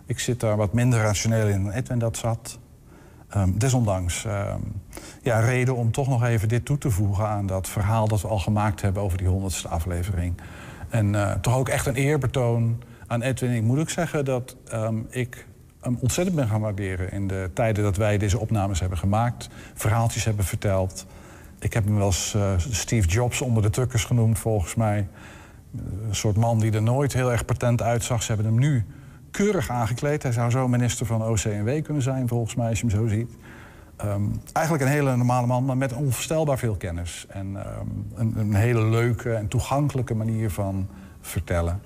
Ik zit daar wat minder rationeel in dan Edwin dat zat. Ehm, desondanks ehm, ja, reden om toch nog even dit toe te voegen aan dat verhaal dat we al gemaakt hebben over die honderdste aflevering. En eh, toch ook echt een eerbetoon aan Edwin. Ik moet ook zeggen dat ehm, ik hem ontzettend ben gaan waarderen in de tijden dat wij deze opnames hebben gemaakt, verhaaltjes hebben verteld. Ik heb hem wel eens eh, Steve Jobs onder de tukkers genoemd, volgens mij. Een soort man die er nooit heel erg patent uitzag. Ze hebben hem nu keurig aangekleed. Hij zou zo minister van OCW kunnen zijn, volgens mij, als je hem zo ziet. Ehm, eigenlijk een hele normale man, maar met onvoorstelbaar veel kennis. En ehm, een, een hele leuke en toegankelijke manier van vertellen.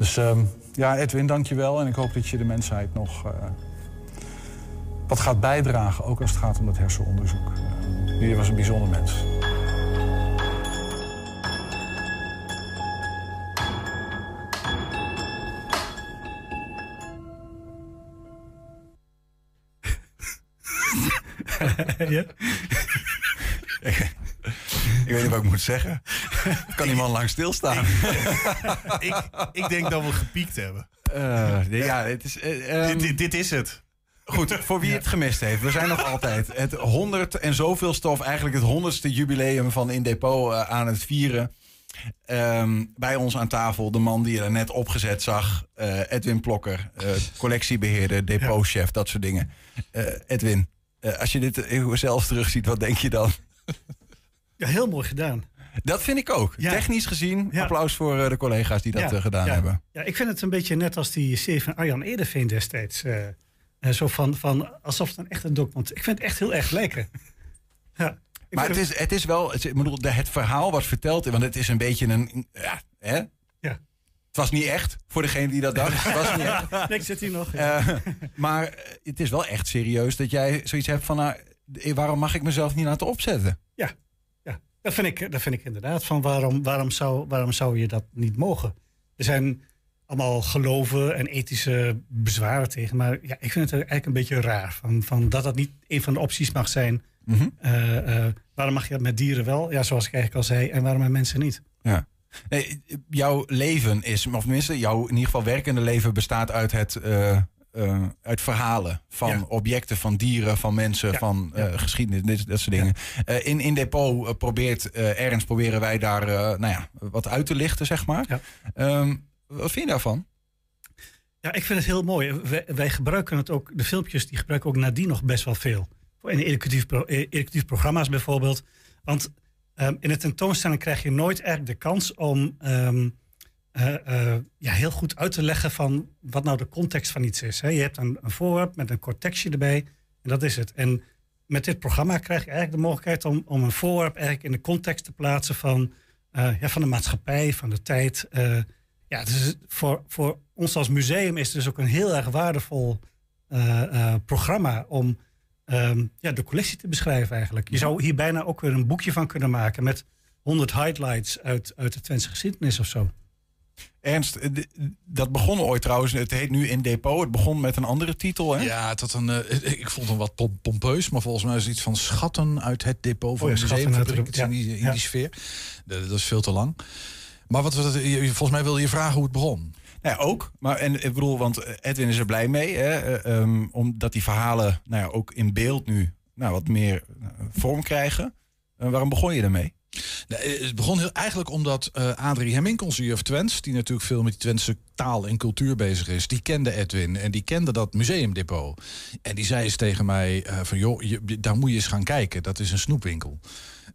Dus ehm, ja, Edwin, dank je wel. En ik hoop dat je de mensheid nog eh, wat gaat bijdragen, ook als het gaat om dat hersenonderzoek. Uh, je was een bijzonder mens.
ja?
Ik weet niet wat ik moet zeggen. Kan die man lang stilstaan?
ik, ik denk dat we gepiekt hebben.
Eh, ja, het is, eh, ehm,
dit, dit, dit is het.
Goed, voor wie het gemist heeft. We zijn nog altijd het honderd en zoveel stof, eigenlijk het honderdste jubileum van In Depot eh, aan het vieren. Ehm, bij ons aan tafel de man die je er net opgezet zag. Edwin Plokker, eh, collectiebeheerder, depotchef, dat soort dingen. Edwin, als je dit zelf terugziet, wat denk je dan?
Ja, heel mooi gedaan.
Dat vind ik ook.
Ja.
Technisch gezien,
Ja.
applaus voor eh, de collega's die dat eh, gedaan hebben.
Ja, ik vind het een beetje net als die serie van Arjan Ederveen destijds. eh, zo van, van alsof het een echte document. Ik vind het echt heel erg lijken. Ja,
Maar het is, het is wel, het, ik bedoel, het verhaal wat verteld want het is een beetje een, ja, hè?
Ja.
Het was niet echt, voor degene die dat dacht. Het was niet echt.
Nee, ik zit hier nog.
Maar het is wel echt serieus dat jij zoiets hebt van, nou, waarom mag ik mezelf niet laten opzetten?
Ja. Dat, vind ik, dat vind ik inderdaad. Van waarom, waarom, zou, waarom zou je dat niet mogen? Er zijn allemaal geloven en ethische bezwaren tegen. Maar ja, ik vind het eigenlijk een beetje raar. Van, van dat dat niet een van de opties mag zijn.
Mhm.
Eh, eh, waarom mag je dat met dieren wel? Ja, zoals ik eigenlijk al zei. En waarom met mensen niet?
Ja. Nee, jouw leven is, of tenminste, jouw in ieder geval werkende leven bestaat uit het. eh, eh, uit verhalen van
Ja.
objecten, van dieren, van mensen,
Ja.
van eh, geschiedenis, dit, dat soort dingen. Eh, in, in Depot probeert, Ernst proberen wij daar nou ja, wat uit te lichten, zeg maar. Ehm, wat vind je daarvan?
Ja, ik vind het heel mooi. Wij, wij gebruiken het ook, de filmpjes die gebruiken ook nadien nog best wel veel. In educatief, pro- educatief programma's bijvoorbeeld. Want ehm, in de tentoonstelling krijg je nooit eigenlijk de kans om ehm, eh, eh, ja, heel goed uit te leggen van wat nou de context van iets is. Hè. Je hebt een, een voorwerp met een kort tekstje erbij en dat is het. En met dit programma krijg je eigenlijk de mogelijkheid om, om een voorwerp eigenlijk in de context te plaatsen van, eh, ja, van de maatschappij, van de tijd. ja, dus voor, voor ons als museum is het dus ook een heel erg waardevol programma om ehm, ja, de collectie te beschrijven eigenlijk. Je zou hier bijna ook weer een boekje van kunnen maken met 100 highlights uit, uit de Twentse geschiedenis of zo.
Ernst, eh, dat begon ooit trouwens. Het heet nu In Depot. Het begon met een andere titel, hè?
Ja, had een, eh, ik vond hem wat pom- pompeus, maar volgens mij is het iets van schatten uit het depot van
Oh ja,
de
Schatten uit
museumfabriek.
de-
Iets in die, in
ja.
die sfeer. Dat, dat is veel te lang. Maar wat, volgens mij wilde je vragen hoe het begon.
Nou ja, ook. Maar en ik bedoel, want Edwin is er blij mee. Hè, eh, ehm, omdat die verhalen nou ja, ook in beeld nu nou, wat meer vorm krijgen. Waarom begon je ermee?
Eh, het begon heel, eigenlijk omdat eh Adrie Hemmink, onze juf Twents... die natuurlijk veel met die Twentse taal en cultuur bezig is... die kende Edwin en die kende dat museumdepot. En die zei eens tegen mij eh, van... joh, daar moet je eens gaan kijken, dat is een snoepwinkel.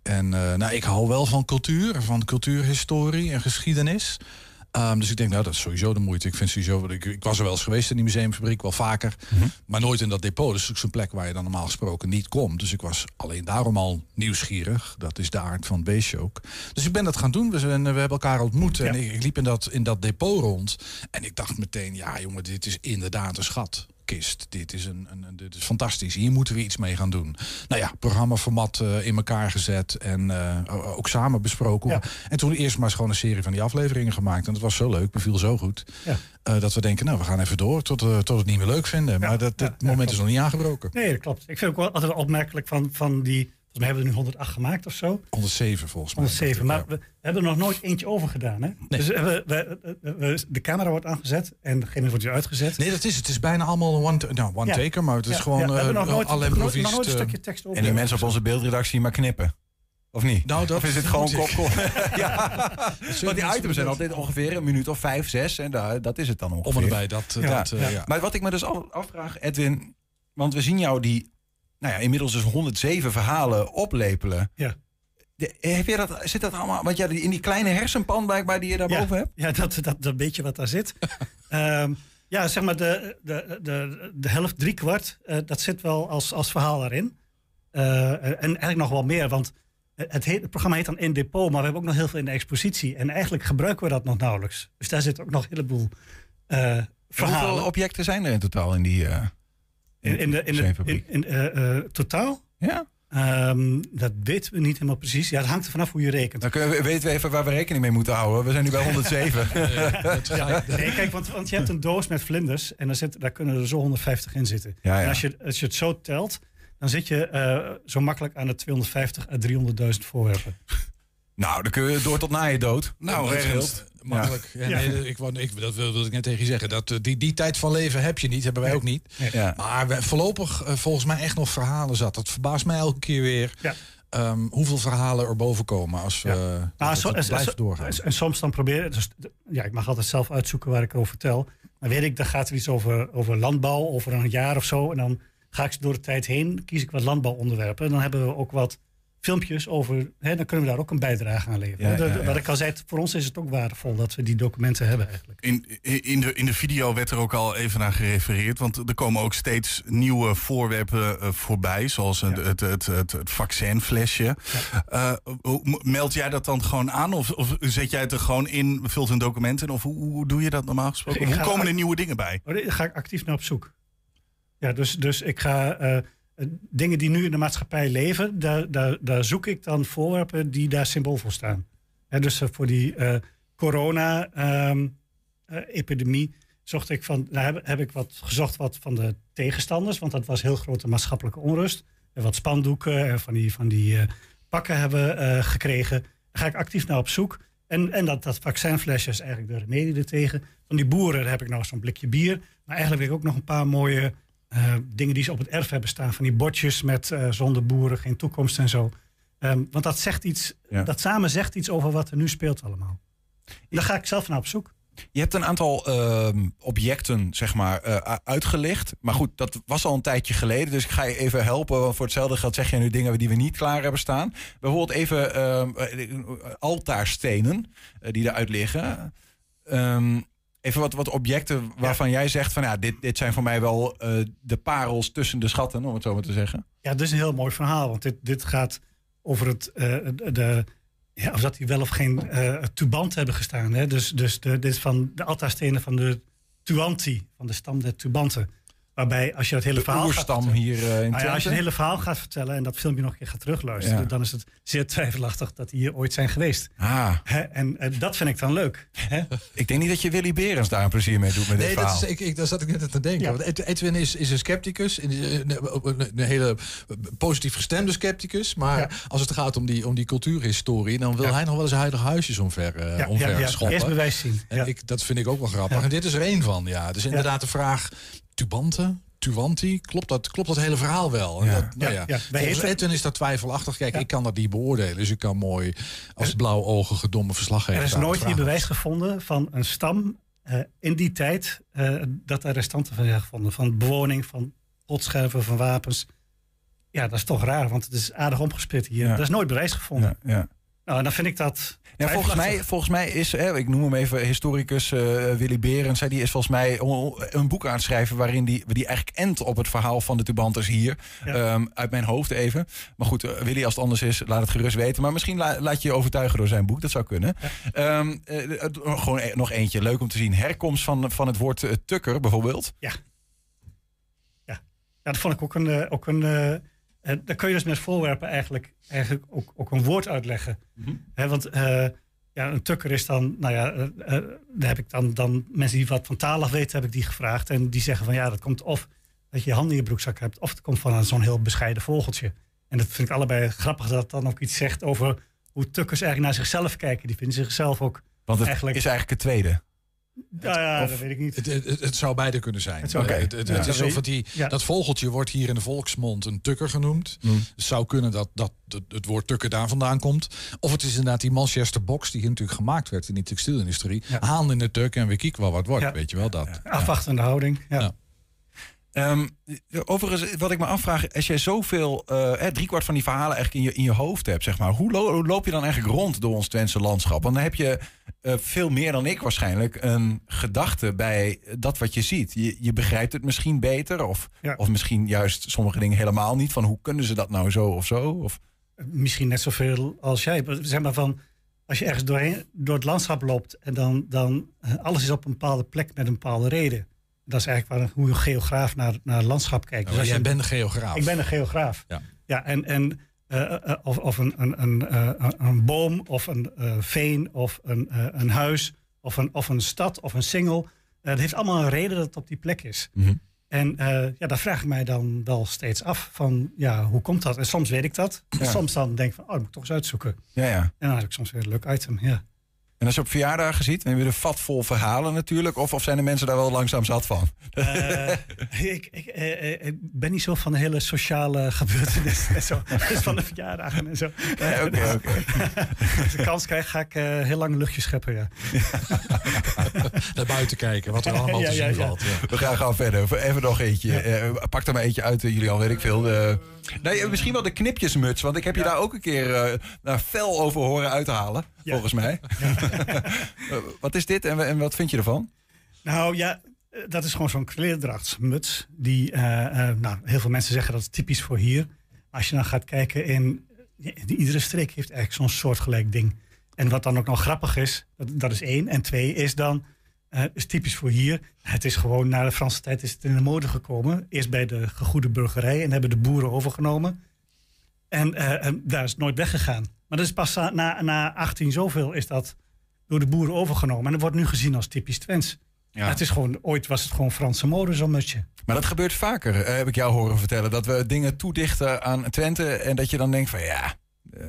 En nou, ik hou wel van cultuur, van cultuurhistorie en geschiedenis... Ehm, dus ik denk, nou, dat is sowieso de moeite. Ik vind sowieso, ik, ik was er wel eens geweest in die museumfabriek, wel vaker. Maar nooit in dat depot. Dus het is ook zo'n plek waar je dan normaal gesproken niet komt. Dus ik was alleen daarom al nieuwsgierig. Dat is de aard van het beestje ook. Dus ik ben dat gaan doen. We, zijn, we hebben elkaar ontmoet. En ik, ik liep in dat, in dat depot rond. En ik dacht meteen, ja jongen, dit is inderdaad een schatkist. Dit is, een, een, dit is fantastisch. Hier moeten we iets mee gaan doen. Nou ja, programmaformat eh, in elkaar gezet. En eh, ook samen besproken. En toen eerst maar eens gewoon een serie van die afleveringen gemaakt. En dat was zo leuk, beviel zo goed.
Ja.
eh, dat we denken, nou, we gaan even door tot, tot we het niet meer leuk vinden. maar dat, dat moment is nog niet aangebroken.
Nee, dat klopt. Ik vind ook wel altijd opmerkelijk van, van die... Volgens mij hebben we er nu 108 gemaakt of zo.
107 volgens mij.
107, maar we hebben er nog nooit eentje over gedaan. Hè? Dus we, we, we- we- de camera wordt aangezet en degene wordt weer uitgezet.
Nee, dat is het. Het is bijna allemaal een one, nou, one
Ja.
taker, maar het is
Ja,
gewoon
ja, we hebben nog
eh,
nooit-
al
nog nooit- nog nooit een
eh,
stukje tekst over.
En die mensen op onze beeldredactie maar knippen. Of niet?
Nou, dat
of is het gewoon kop, ja. Want die items zijn altijd ongeveer een minuut of vijf, zes. En daar, dat is het dan ongeveer.
Om en bij, dat,
Ja.
dat, eh, ja.
Maar wat ik me dus af- afvraag, Edwin... Want we zien jou die, nou ja, inmiddels dus 107 verhalen oplepelen.
Ja.
De- heb je dat, zit dat allemaal... Want ja, in die kleine hersenpan blijkbaar die je daarboven
ja,
hebt?
Ja, dat, dat, dat beetje wat daar zit. Ehm, ja, zeg maar de, de, de, de helft, drie kwart, eh, dat zit wel als, als verhaal erin. Eh, en eigenlijk nog wel meer, want het, heet, het programma heet dan In Depot, maar we hebben ook nog heel veel in de expositie. En eigenlijk gebruiken we dat nog nauwelijks. Dus daar zit ook nog een heleboel eh verhalen.
Hoeveel objecten zijn er in totaal in die...
In, in de, in de, in, in, eh, eh, totaal?
Ja.
Ehm, dat weten we niet helemaal precies. Ja, het hangt er vanaf hoe je rekent.
Dan kunnen we, weten we even waar we rekening mee moeten houden. We zijn nu bij 107.
Ja, nee, kijk, want, want je hebt een doos met vlinders en daar, zit, daar kunnen er zo 150 in zitten.
Ja, ja.
En als je, als je het zo telt, dan zit je eh, zo makkelijk aan de 250 à 300.000 voorwerpen.
nou, dan kun je door tot na je dood.
Nou,
dat
Ernst, makkelijk. Ja.
Ja.
nee, ik, wou- ik, dat wilde ik net tegen je zeggen. Dat, eh, die, die tijd van leven heb je niet, hebben wij ook niet.
Ja.
Maar we, voorlopig eh, volgens mij echt nog verhalen zat. Dat verbaast mij elke keer weer.
Ja.
ehm, hoeveel verhalen er boven komen als we
Ja. Nou,
blijft
en-
doorgaan.
En soms dan proberen, dus, ja, ik mag altijd zelf uitzoeken waar ik over vertel. Dan weet ik, dan gaat er iets over, over landbouw, over een jaar of zo. En dan ga ik door de tijd heen, kies ik wat landbouwonderwerpen. En dan hebben we ook wat filmpjes over, hè, dan kunnen we daar ook een bijdrage aan leveren.
Ja,
De-
ja,
de-
ja.
Wat ik al zei, voor ons is het ook waardevol dat we die documenten hebben eigenlijk.
In, in, de, in de video werd er ook al even naar gerefereerd. Want er komen ook steeds nieuwe voorwerpen eh, voorbij. Zoals het, het, het, het, het vaccinflesje. Hoe- meld jij dat dan gewoon aan? Of, of zet jij het er gewoon in, vult een document in? Of hoe, hoe doe je dat normaal gesproken? Hoe komen er nieuwe dingen bij?
Daar ga ik actief naar op zoek. Ja, dus, dus ik ga eh, dingen die nu in de maatschappij leven, daar, daar, daar zoek ik dan voorwerpen die daar symbool voor staan. Dus eh, voor die eh, corona-epidemie zocht ik van, nou, heb, ik wat gezocht wat van de tegenstanders, want dat was heel grote maatschappelijke onrust. En wat spandoeken en van die, van die eh, pakken hebben eh, gekregen. Daar ga ik actief naar op zoek. En, en dat, dat vaccinflesje is eigenlijk de remedie ertegen. Van die boeren heb ik nog zo'n blikje bier. Maar eigenlijk heb ik ook nog een paar mooie eh, dingen die ze op het erf hebben staan. Van die bordjes met eh, zonder boeren geen toekomst en zo. Ehm, want dat zegt iets,
Ja.
dat samen zegt iets over wat er nu speelt allemaal. Daar ga ik zelf naar op zoek.
Je hebt een aantal ehm, objecten, zeg maar, eh, uitgelicht. Maar goed, dat was al een tijdje geleden. Dus ik ga je even helpen. Want voor hetzelfde geld zeg je nu dingen die we niet klaar hebben staan. Bijvoorbeeld even ehm, eh, altaarstenen eh, die eruit liggen. Even wat, wat objecten waarvan jij zegt van... ja, dit, dit zijn voor mij wel eh, de parels tussen de schatten, om het zo maar te zeggen.
Ja, dit is een heel mooi verhaal. Want dit, dit gaat over het, eh, de, ja, of dat die wel of geen eh tubant hebben gestaan. Hè? Dus, dus de, dit is van de altaarstenen van de Tuanti, van de stam der Tubanten. Waarbij als je dat hele
De
verhaal gaat
hier, eh, in
Nou ja, als je het hele verhaal gaat vertellen en dat filmpje nog een keer gaat terugluisteren,
Ja.
dan is het zeer twijfelachtig dat die hier ooit zijn geweest.
Ah.
Hè, en, en dat vind ik dan leuk. Hè?
Ik denk niet dat je Willy Berens daar een plezier mee doet met dit
Nee, dat
verhaal.
is, ik, ik, daar zat ik net aan te denken. Want Ed- Edwin is, is een scepticus. eh, Een, een, een hele positief gestemde scepticus. Maar als het gaat om die, om die cultuurhistorie... dan wil hij nog wel eens heilige huisjes omver, eh
Ja,
omver
ja, ja.
schoppen.
Eerst bewijs zien.
En ik, dat vind ik ook wel grappig.
Ja.
En dit is er één van, ja. Dus inderdaad de vraag... Tubanten? Tuanti? Klopt dat, klopt dat hele verhaal wel? En
Ja.
Dat, nou
Ja,
ja. Volgens Edwin is dat twijfelachtig. Kijk, ik kan dat niet beoordelen. Dus ik kan mooi als blauwogige domme verslaggever...
Er is nooit hier
vragen.
bewijs gevonden van een stam eh, in die tijd eh, dat er restanten van zijn gevonden. Van bewoning, van potscherven, van wapens. Ja, dat is toch raar, want het is aardig omgespit hier.
Ja.
Er is nooit bewijs gevonden.
Ja, ja.
Nou, dan vind ik dat.
Ja, volgens, mij, volgens mij is, hè, ik noem hem even historicus eh, Willy Berens, hè, die is volgens mij een boek aan het schrijven waarin die, die eigenlijk endt op het verhaal van de Tubanters hier. Ehm, uit mijn hoofd even. Maar goed, eh, Willy, als het anders is, laat het gerust weten. Maar misschien la- laat je je overtuigen door zijn boek, dat zou kunnen. Ehm, eh, gewoon e- nog eentje, leuk om te zien. Herkomst van, van het woord tukker bijvoorbeeld.
Ja. Ja, dat vond ik ook een. ook een eh, daar kun je dus met voorwerpen eigenlijk, eigenlijk ook, ook een woord uitleggen. Hè, want eh, ja, een tukker is dan, nou ja, eh, eh, daar heb ik dan, dan mensen die wat van taal af weten, heb ik die gevraagd. En die zeggen van ja, dat komt of dat je je hand in je broekzak hebt, of het komt van zo'n heel bescheiden vogeltje. En dat vind ik allebei grappig dat het dan ook iets zegt over hoe tukkers eigenlijk naar zichzelf kijken. Die vinden zichzelf ook
Want het
eigenlijk.
is eigenlijk het tweede.
Nou ja,
Of-
dat weet ik niet.
Het, het, het zou beide kunnen zijn.
Het
het, het,
Ja.
het is
Dat
of
weet-
het die,
ja.
Dat vogeltje wordt hier in de volksmond een tukker genoemd.
Mm.
Het zou kunnen dat, dat het, het woord tukker daar vandaan komt. Of het is inderdaad die Manchester box die hier natuurlijk gemaakt werd in die textielindustrie. Haan in de tuk en we kieken wel wat wordt.
Ja.
Weet je wel dat.
Afwachtende houding. Ja.
Ehm, overigens, wat ik me afvraag, als jij zoveel, eh driekwart van die verhalen eigenlijk in je, in je hoofd hebt, zeg maar, hoe, lo- hoe loop je dan eigenlijk rond door ons Twentse landschap? Want dan heb je eh, veel meer dan ik waarschijnlijk een gedachte bij dat wat je ziet. Je, je begrijpt het misschien beter, of,
Ja.
of misschien juist sommige dingen helemaal niet. Van hoe kunnen ze dat nou zo of zo? Of,
misschien net zoveel als jij. Zeg maar van, als je ergens doorheen, door het landschap loopt en dan, dan eh, alles is op een bepaalde plek met een bepaalde reden. Dat is eigenlijk waar, hoe een geograaf naar, naar het landschap kijkt.
Maar
als
jij
je-
bent een geograaf.
Ik ben een geograaf.
Ja.
Ja, en, en eh, eh, of, of een, een, een, eh, een- boom, of een veen, of een, een huis, of een, of een stad, of een singel. Het heeft allemaal een reden dat het op die plek is. En eh, ja, daar vraag ik mij dan wel steeds af van, ja, hoe komt dat? En soms weet ik dat. En soms dan denk ik van, oh, dat moet ik toch eens uitzoeken.
ja, ja.
En dan heb ik soms weer een leuk item, ja.
En als je op verjaardagen ziet, dan heb je een vat vol verhalen natuurlijk. Of, of zijn de mensen daar wel langzaam zat van?
Eh, ik, ik, eh, eh, ik ben niet zo van de hele sociale gebeurtenissen en zo. Dus van de verjaardagen en zo.
Nee, oké, oké.
Als ik kans krijg, ga ik eh, heel lang een luchtje scheppen, ja.
Naar buiten kijken, wat er allemaal
Ja,
te zien
ja.
valt. Ja.
We gaan gewoon verder. Even nog eentje. Eh, pak er maar eentje uit, jullie al weet ik veel. Nee, eh, misschien wel de knipjesmuts. Want ik heb je daar ook een keer naar fel over horen uithalen. Volgens mij. Eh, wat is dit en, en wat vind je ervan?
Nou ja, dat is gewoon zo'n kleerdrachtsmuts. Die, nou, heel veel mensen zeggen dat is typisch voor hier. Als je dan gaat kijken in... in iedere streek heeft eigenlijk zo'n soortgelijk ding. En wat dan ook nog grappig is, dat, dat is één. En twee is dan, eh, is typisch voor hier. Het is gewoon, na de Franse tijd is het in de mode gekomen. Eerst bij de gegoede burgerij en hebben de boeren overgenomen. En, eh, en daar is het nooit weggegaan. Maar dat is pas na, na, na 18 zoveel is dat door de boeren overgenomen. En dat wordt nu gezien als typisch Twents.
Ja.
Het is gewoon, ooit was het gewoon Franse mode, zo'n mutsje.
Maar dat gebeurt vaker, eh, heb ik jou horen vertellen. Dat we dingen toedichten aan Twente. En dat je dan denkt van ja,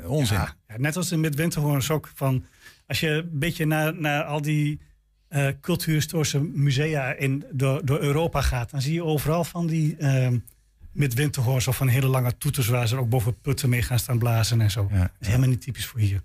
onzin.
Ja, ja, net als in Midwinterhoorns ook. Van, als je een beetje naar, naar al die eh cultuurhistorische musea in, door, door Europa gaat... dan zie je overal van die eh Midwinterhoorns of van hele lange toeters... waar ze ook boven putten mee gaan staan blazen en zo. Dat is helemaal niet typisch voor hier.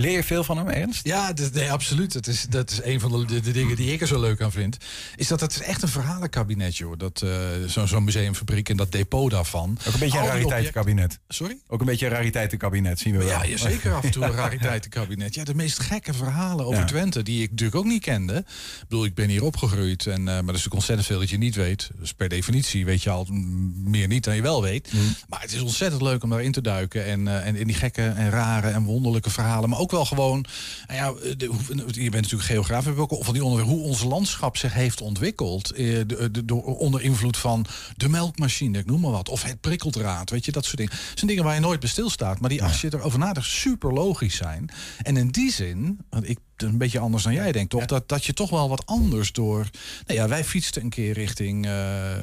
Leer je veel van hem, Ernst?
Ja, nee, absoluut. Dat is, dat is een van de, de, dingen die ik er zo leuk aan vind. Is dat het is echt een verhalenkabinet, joh. Dat, eh, Zo'n museumfabriek en dat depot daarvan.
Ook een beetje een rariteitenkabinet.
Sorry?
Ook een beetje een rariteitenkabinet, zien we wel.
Ja, ja, zeker af en toe een rariteitenkabinet. Ja, de meest gekke verhalen over
Ja.
Twente, die ik natuurlijk ook niet kende. Ik bedoel, ik ben hier opgegroeid, en, eh, maar er is natuurlijk ontzettend veel dat je niet weet. Dus per definitie weet je al mm, meer niet dan je wel weet. Maar het is ontzettend leuk om daarin te duiken. En, eh, en in die gekke en rare en wonderlijke verhalen. Maar ook ook wel gewoon, nou ja, de, je bent natuurlijk geograaf, we hebben ook van die onderwerpen, hoe ons landschap zich heeft ontwikkeld. eh, de- de- door, onder invloed van de melkmachine, ik noem maar wat. Of het prikkeldraad, weet je, dat soort dingen. Dat zijn dingen waar je nooit bij stilstaat. Maar die, als je erover nadenkt, super logisch zijn. En in die zin, want ik een beetje anders dan jij denkt, toch? Dat, dat je toch wel wat anders door. Nou ja, wij fietsten een keer richting, eh, eh,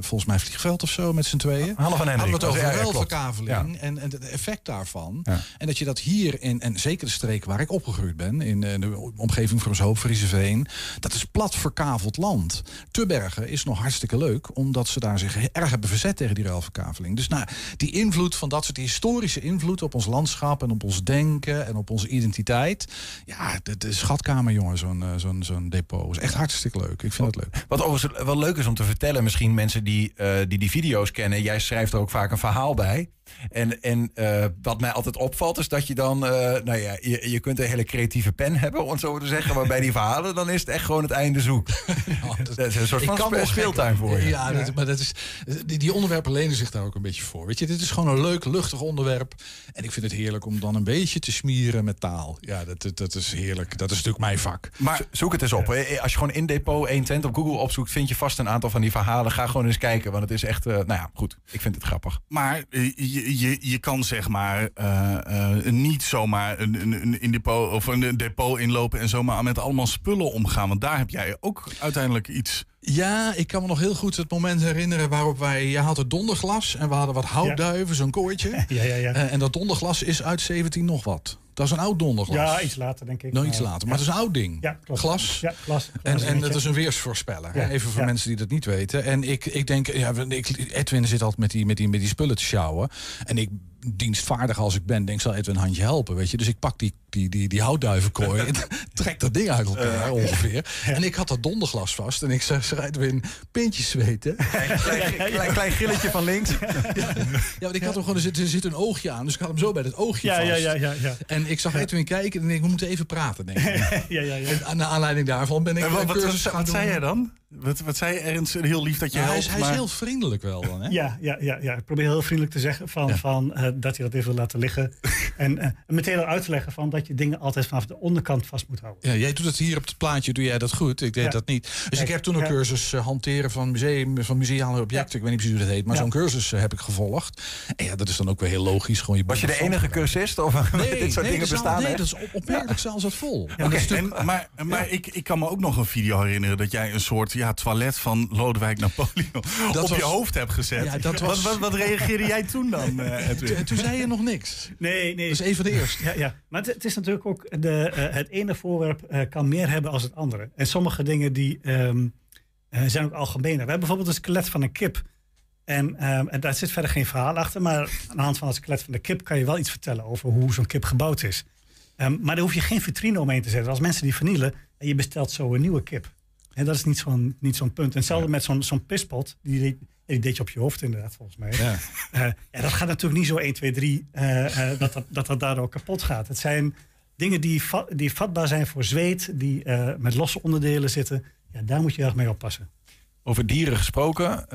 volgens mij Vliegveld of zo, met z'n tweeën.
Half van Hendrik.
Hadden we het over
Ja,
ruilverkaveling en, en het effect daarvan. En dat je dat hier in, en zeker de streek waar ik opgegroeid ben, in eh, de omgeving van Zoop, Frieseveen, dat is plat verkaveld land. Tubbergen is nog hartstikke leuk, omdat ze daar zich erg hebben verzet tegen die ruilverkaveling. Dus nou, die invloed van dat soort historische invloed op ons landschap en op ons denken en op onze identiteit. Ja, de, de schatkamer, jongen, zo'n eh, zo'n zo'n depot. is echt hartstikke leuk. Ik vind het leuk.
Wat overigens wel leuk is om te vertellen, misschien mensen die, eh, die die video's kennen. Jij schrijft er ook vaak een verhaal bij. En, en eh, wat mij altijd opvalt is dat je dan, eh, nou ja, je, je kunt een hele creatieve pen hebben, om het zo te zeggen. Maar bij die verhalen dan is het echt gewoon het einde zoek. dat is een soort
Ik
van
kan
spe- speeltuin voor je.
Ja, dat, maar dat is, die, die onderwerpen lenen zich daar ook een beetje voor. Weet je, dit is gewoon een leuk, luchtig onderwerp. En ik vind het heerlijk om dan een beetje te smieren met taal. Ja, dat, dat, dat is heerlijk. Dat is natuurlijk mijn vak.
Maar zoek het eens op. hè. Als je gewoon in depot 120 op Google opzoekt, vind je vast een aantal van die verhalen. Ga gewoon eens kijken, want het is echt, eh, nou ja, goed. Ik vind het grappig.
Maar eh, je, je, je kan zeg maar eh, eh, niet zomaar een, een, een, in depot, of een depot inlopen en zomaar met allemaal spullen omgaan. Want daar heb jij ook uiteindelijk iets.
Ja, ik kan me nog heel goed het moment herinneren waarop wij... Je had het donderglas en we hadden wat houtduiven, zo'n kooitje.
Ja, ja, ja.
Eh, en dat donderglas is uit 17 nog wat. Dat is een oud donderglas.
Ja, iets later denk ik.
Nou, iets later. Maar het is een oud ding.
Ja, klopt.
Glas.
Ja, glas.
En, en dat is een weersvoorspeller.
Ja,
Even voor mensen die dat niet weten. En ik, ik denk, ja, ik, Edwin zit altijd met die, met, die, met die spullen te sjouwen. En ik, dienstvaardig als ik ben, denk zal Edwin een handje helpen. Weet je? Dus ik pak die, die, die, die houtduivenkooi en trek dat ding uit elkaar ongeveer. En ik had dat donderglas vast. En ik zeg, Edwin, pintjes zweten.
Klein, klein gilletje van links.
Ja, want ik had hem gewoon, er zit, er zit een oogje aan. Dus ik had hem zo bij dat oogje
Ja,
vast.
ja, ja, ja, ja.
En ik zag Edwin kijken en ik denk, we moeten even praten, denk ik.
ja, ja, ja.
En naar aanleiding daarvan ben ik...
En wat, wat, wat,
gaan
zei jij dan? Wat, wat zei je Ernst? Heel lief dat je
Ja, hij
helpt.
is, hij is heel vriendelijk wel dan, hè?
Ja, ja, ja, ja. Ik probeer heel vriendelijk te zeggen van, van, eh, dat je dat even wil laten liggen. en eh, meteen al uit te leggen van dat je dingen altijd vanaf de onderkant vast moet houden.
Ja, jij doet het hier op het plaatje, doe jij dat goed. Ik deed
Ja.
dat niet. Dus
Kijk,
ik heb toen een
ja.
cursus eh, hanteren van, museum, van museale objecten. Ik weet niet precies hoe dat heet, maar
Ja.
zo'n cursus heb ik gevolgd. En ja, dat is dan ook weer heel logisch. Gewoon je
Was je de enige cursist? Of
Nee,
dit soort
nee,
dingen bestaan
Nee, dat is op- opmerkelijk zelfs het vol.
Oké, en- maar maar ik, ik kan me ook nog een video herinneren dat jij een soort ja, toilet van Lodewijk Napoleon
Dat
op je hoofd hebt gezet.
Ja, dat was-
wat, wat, wat reageerde jij toen dan, eh, Edwin?
Toen- zei je nog niks.
Nee, nee.
Dat is een van de eerste.
Ja, ja. maar het, het is natuurlijk ook, de, eh, het ene voorwerp eh, kan meer hebben als het andere. En sommige dingen die ehm, eh, zijn ook algemener. We hebben bijvoorbeeld een skelet van een kip. En, ehm, en daar zit verder geen verhaal achter, maar aan de hand van het skelet van de kip kan je wel iets vertellen over hoe zo'n kip gebouwd is. Ehm, maar daar hoef je geen vitrine omheen te zetten. Als mensen die vernielen en je bestelt zo een nieuwe kip. En dat is niet zo'n niet zo'n punt. En hetzelfde met zo'n zo'n pispot. Die, deed- die deed je op je hoofd inderdaad, volgens mij.
Ja.
Eh, ja, dat gaat natuurlijk niet zo 1, 2, 3 eh, eh, dat, dat, dat dat daardoor kapot gaat. Het zijn dingen die, va- die vatbaar zijn voor zweet, die met losse onderdelen zitten. Ja, daar moet je erg mee oppassen.
Over dieren gesproken,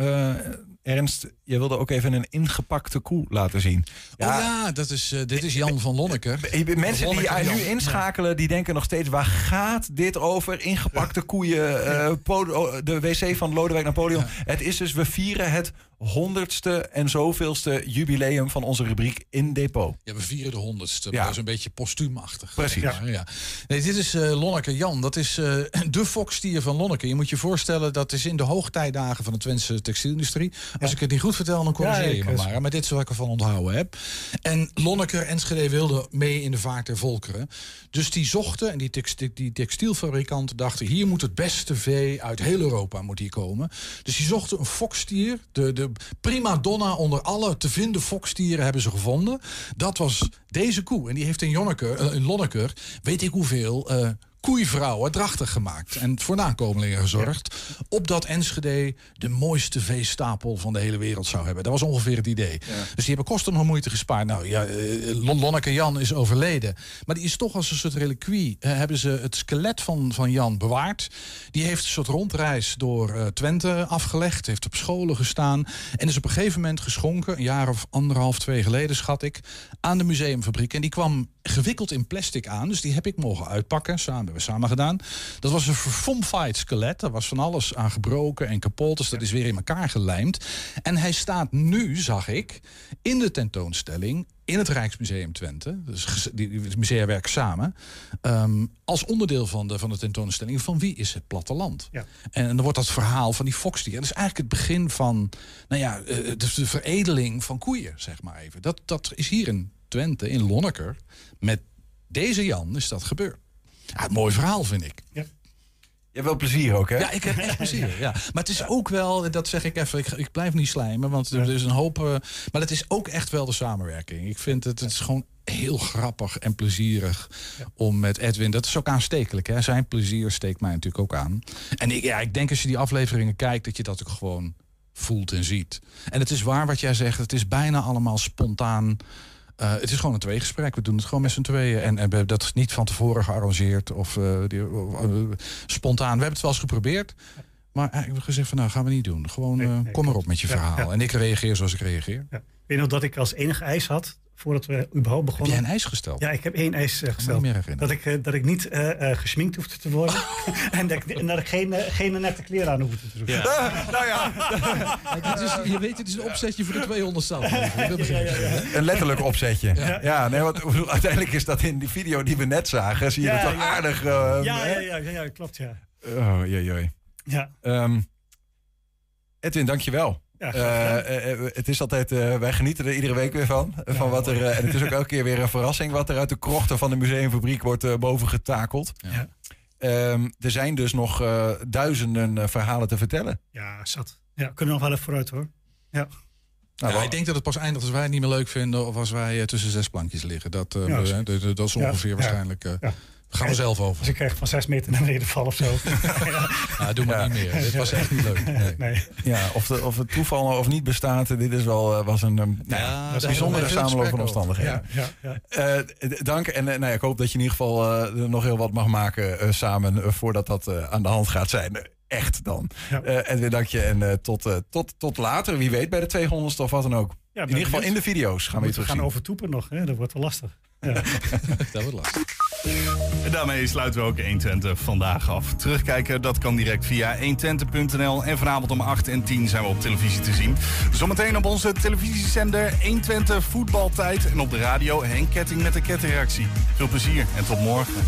Ernst, je wilde ook even een ingepakte koe laten zien.
Oh ja, dat is, eh, dit is Jan van Lonneker.
Eh, Mensen die nu inschakelen, die denken nog steeds... waar gaat dit over? Ingepakte koeien, eh, oh, de wc van Lodewijk Napoleon. Het is dus, we vieren het honderdste en zoveelste jubileum... van onze rubriek In Depot.
Ja, we vieren de honderdste.
Ja.
Dat is een beetje postuumachtig.
Precies.
maar, Ja. Nee, dit is eh Lonneke Jan. Dat is eh, de fokstier van Lonneke. Je moet je voorstellen, dat is in de hoogtijdagen van de Twentse textielindustrie. Als ik het niet goed vertel, dan corrigeer je me
eh,
maar. Maar dit is wat ik ervan onthouden heb. En Lonneker Enschede wilde mee in de vaart der volkeren. Dus die zochten, en die, texti- die textielfabrikanten dachten... hier moet het beste vee uit heel Europa moet hier komen. Dus die zochten een fokstier. De, de prima donna onder alle te vinden fokstieren hebben ze gevonden. Dat was deze koe. En die heeft in, Jonneker, eh, weet ik hoeveel... eh koeivrouwen drachtig gemaakt en voor nakomelingen gezorgd. Opdat Enschede de mooiste veestapel van de hele wereld zou hebben. Dat was ongeveer het idee. Dus die hebben kosten nog moeite gespaard. Nou ja, eh, Lon- Lonneke Jan is overleden. Maar die is toch als een soort reliquie. eh, hebben ze het skelet van, van Jan bewaard. Die heeft een soort rondreis door eh, Twente afgelegd. Heeft op scholen gestaan. En is op een gegeven moment geschonken, een jaar of anderhalf, twee geleden schat ik, aan de museumfabriek. En die kwam gewikkeld in plastic aan. Dus die heb ik mogen uitpakken. Samen hebben we samen gedaan. Dat was een verfomfied skelet. Daar was van alles aan gebroken en kapot. Dus dat is weer in elkaar gelijmd. En hij staat nu, zag ik, in de tentoonstelling in het Rijksmuseum Twente. Dus die, die musea werken samen. ehm, als onderdeel van de, van de tentoonstelling van wie is het platteland.
Ja.
En dan wordt dat verhaal van die foxdier. Dat is eigenlijk het begin van nou ja, eh, dus de veredeling van koeien, zeg maar even. Dat, dat is hier in Twente, in Lonneker, met deze Jan is dat gebeurd. Ja, een mooi verhaal vind ik.
Je hebt wel plezier ook, hè?
Ja, ik heb echt plezier. Ja. Maar het is ook wel, dat zeg ik even, ik, ik blijf niet slijmen, want er is een hoop. eh, maar het is ook echt wel de samenwerking. Ik vind het, het is gewoon heel grappig en plezierig om met Edwin. Dat is ook aanstekelijk. Hè? Zijn plezier steekt mij natuurlijk ook aan. En ik, ja, ik denk als je die afleveringen kijkt, dat je dat ook gewoon voelt en ziet. En het is waar wat jij zegt, het is bijna allemaal spontaan. Eh, het is gewoon een tweegesprek. We doen het gewoon met z'n tweeën. En, en we hebben dat niet van tevoren gearrangeerd of eh, die, eh, spontaan. We hebben het wel eens geprobeerd. Maar eigenlijk hebben we gezegd van nou gaan we niet doen. Gewoon kom maar op met je
Ja,
verhaal.
ja.
En ik reageer zoals ik reageer.
Ja. Ik weet nog dat ik als enige eis had, voordat we überhaupt begonnen.
Heb jij een eis gesteld?
Ja, ik heb één eis eh, gesteld. Dat ik, eh, dat ik niet eh, eh, gesminkt hoefde te worden. en, dat ik, en dat ik geen, geen nette kleren aan hoefde te doen.
nou ja.
Kijk, dit is, je weet, het is een opzetje voor de 200 staat. Dat begrijp je.
Een letterlijk opzetje. Ja,
Ja.
nee, want uiteindelijk is dat in die video die we net zagen. Zie je
Ja,
dat wel
ja.
aardig. eh,
ja, ja, ja, ja, klopt, ja.
Oh, jee, jee.
Ja.
Ehm, Edwin, dankjewel.
Ja,
Eh, eh, eh, het is altijd, eh, wij genieten er iedere week weer van. van wat er, en het is ook elke keer weer een verrassing wat er uit de krochten van de museumfabriek wordt eh, boven getakeld.
Ja.
Ehm, er zijn dus nog eh, duizenden eh, verhalen te vertellen.
Ja, zat. Ja, kunnen we nog wel even vooruit hoor. Ja.
Nou,
ja, ik denk dat het pas eindigt als wij het niet meer leuk vinden... of als wij eh, tussen zes plankjes liggen. Dat, dat, is
Ja,
ongeveer
ja,
waarschijnlijk... eh. Gaan we zelf over.
Als ik echt van zes meter naar beneden val of zo.
Ja, doe maar niet meer. Dit was echt niet leuk. Nee.
Nee.
Ja, of, de, of het toeval of niet bestaat, dit is wel, eh, was een um, nou, ja, bijzondere
we
samenloop van
over.
omstandigheden.
Ja, ja, ja.
Eh, dank en eh, nou ja, ik hoop dat je in ieder geval eh, nog heel wat mag maken eh, samen eh, voordat dat eh, aan de hand gaat zijn. Eh, Echt dan.
Ja.
Eh, Edwin, dank je. En eh, tot, eh, tot, tot later, wie weet, bij de 200ste of wat dan ook.
Ja,
in ieder geval in de video's gaan we terug
gaan
zien.
overtoepen nog. Hè? Dat wordt wel lastig. Ja.
Dat wordt lastig.
En daarmee sluiten we ook 120 vandaag af. Terugkijken, dat kan direct via 120.nl. En vanavond om 8 en 10 zijn we op televisie te zien. Zometeen op onze televisiezender 120 voetbaltijd. En op de radio Henk Ketting met de kettingreactie. Veel plezier en tot morgen.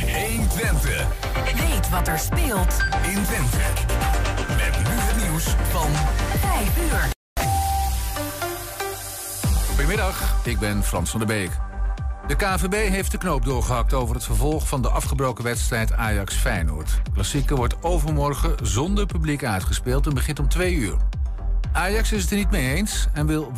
120. Weet wat er speelt in Twente. Met nu het nieuws van 5 uur.
Goedemiddag, ik ben Frans van der Beek. De KVB heeft de knoop doorgehakt over het vervolg van de afgebroken wedstrijd Ajax-Feyenoord. Klassieker wordt overmorgen zonder publiek uitgespeeld en begint om twee uur. Ajax is het er niet mee eens en wil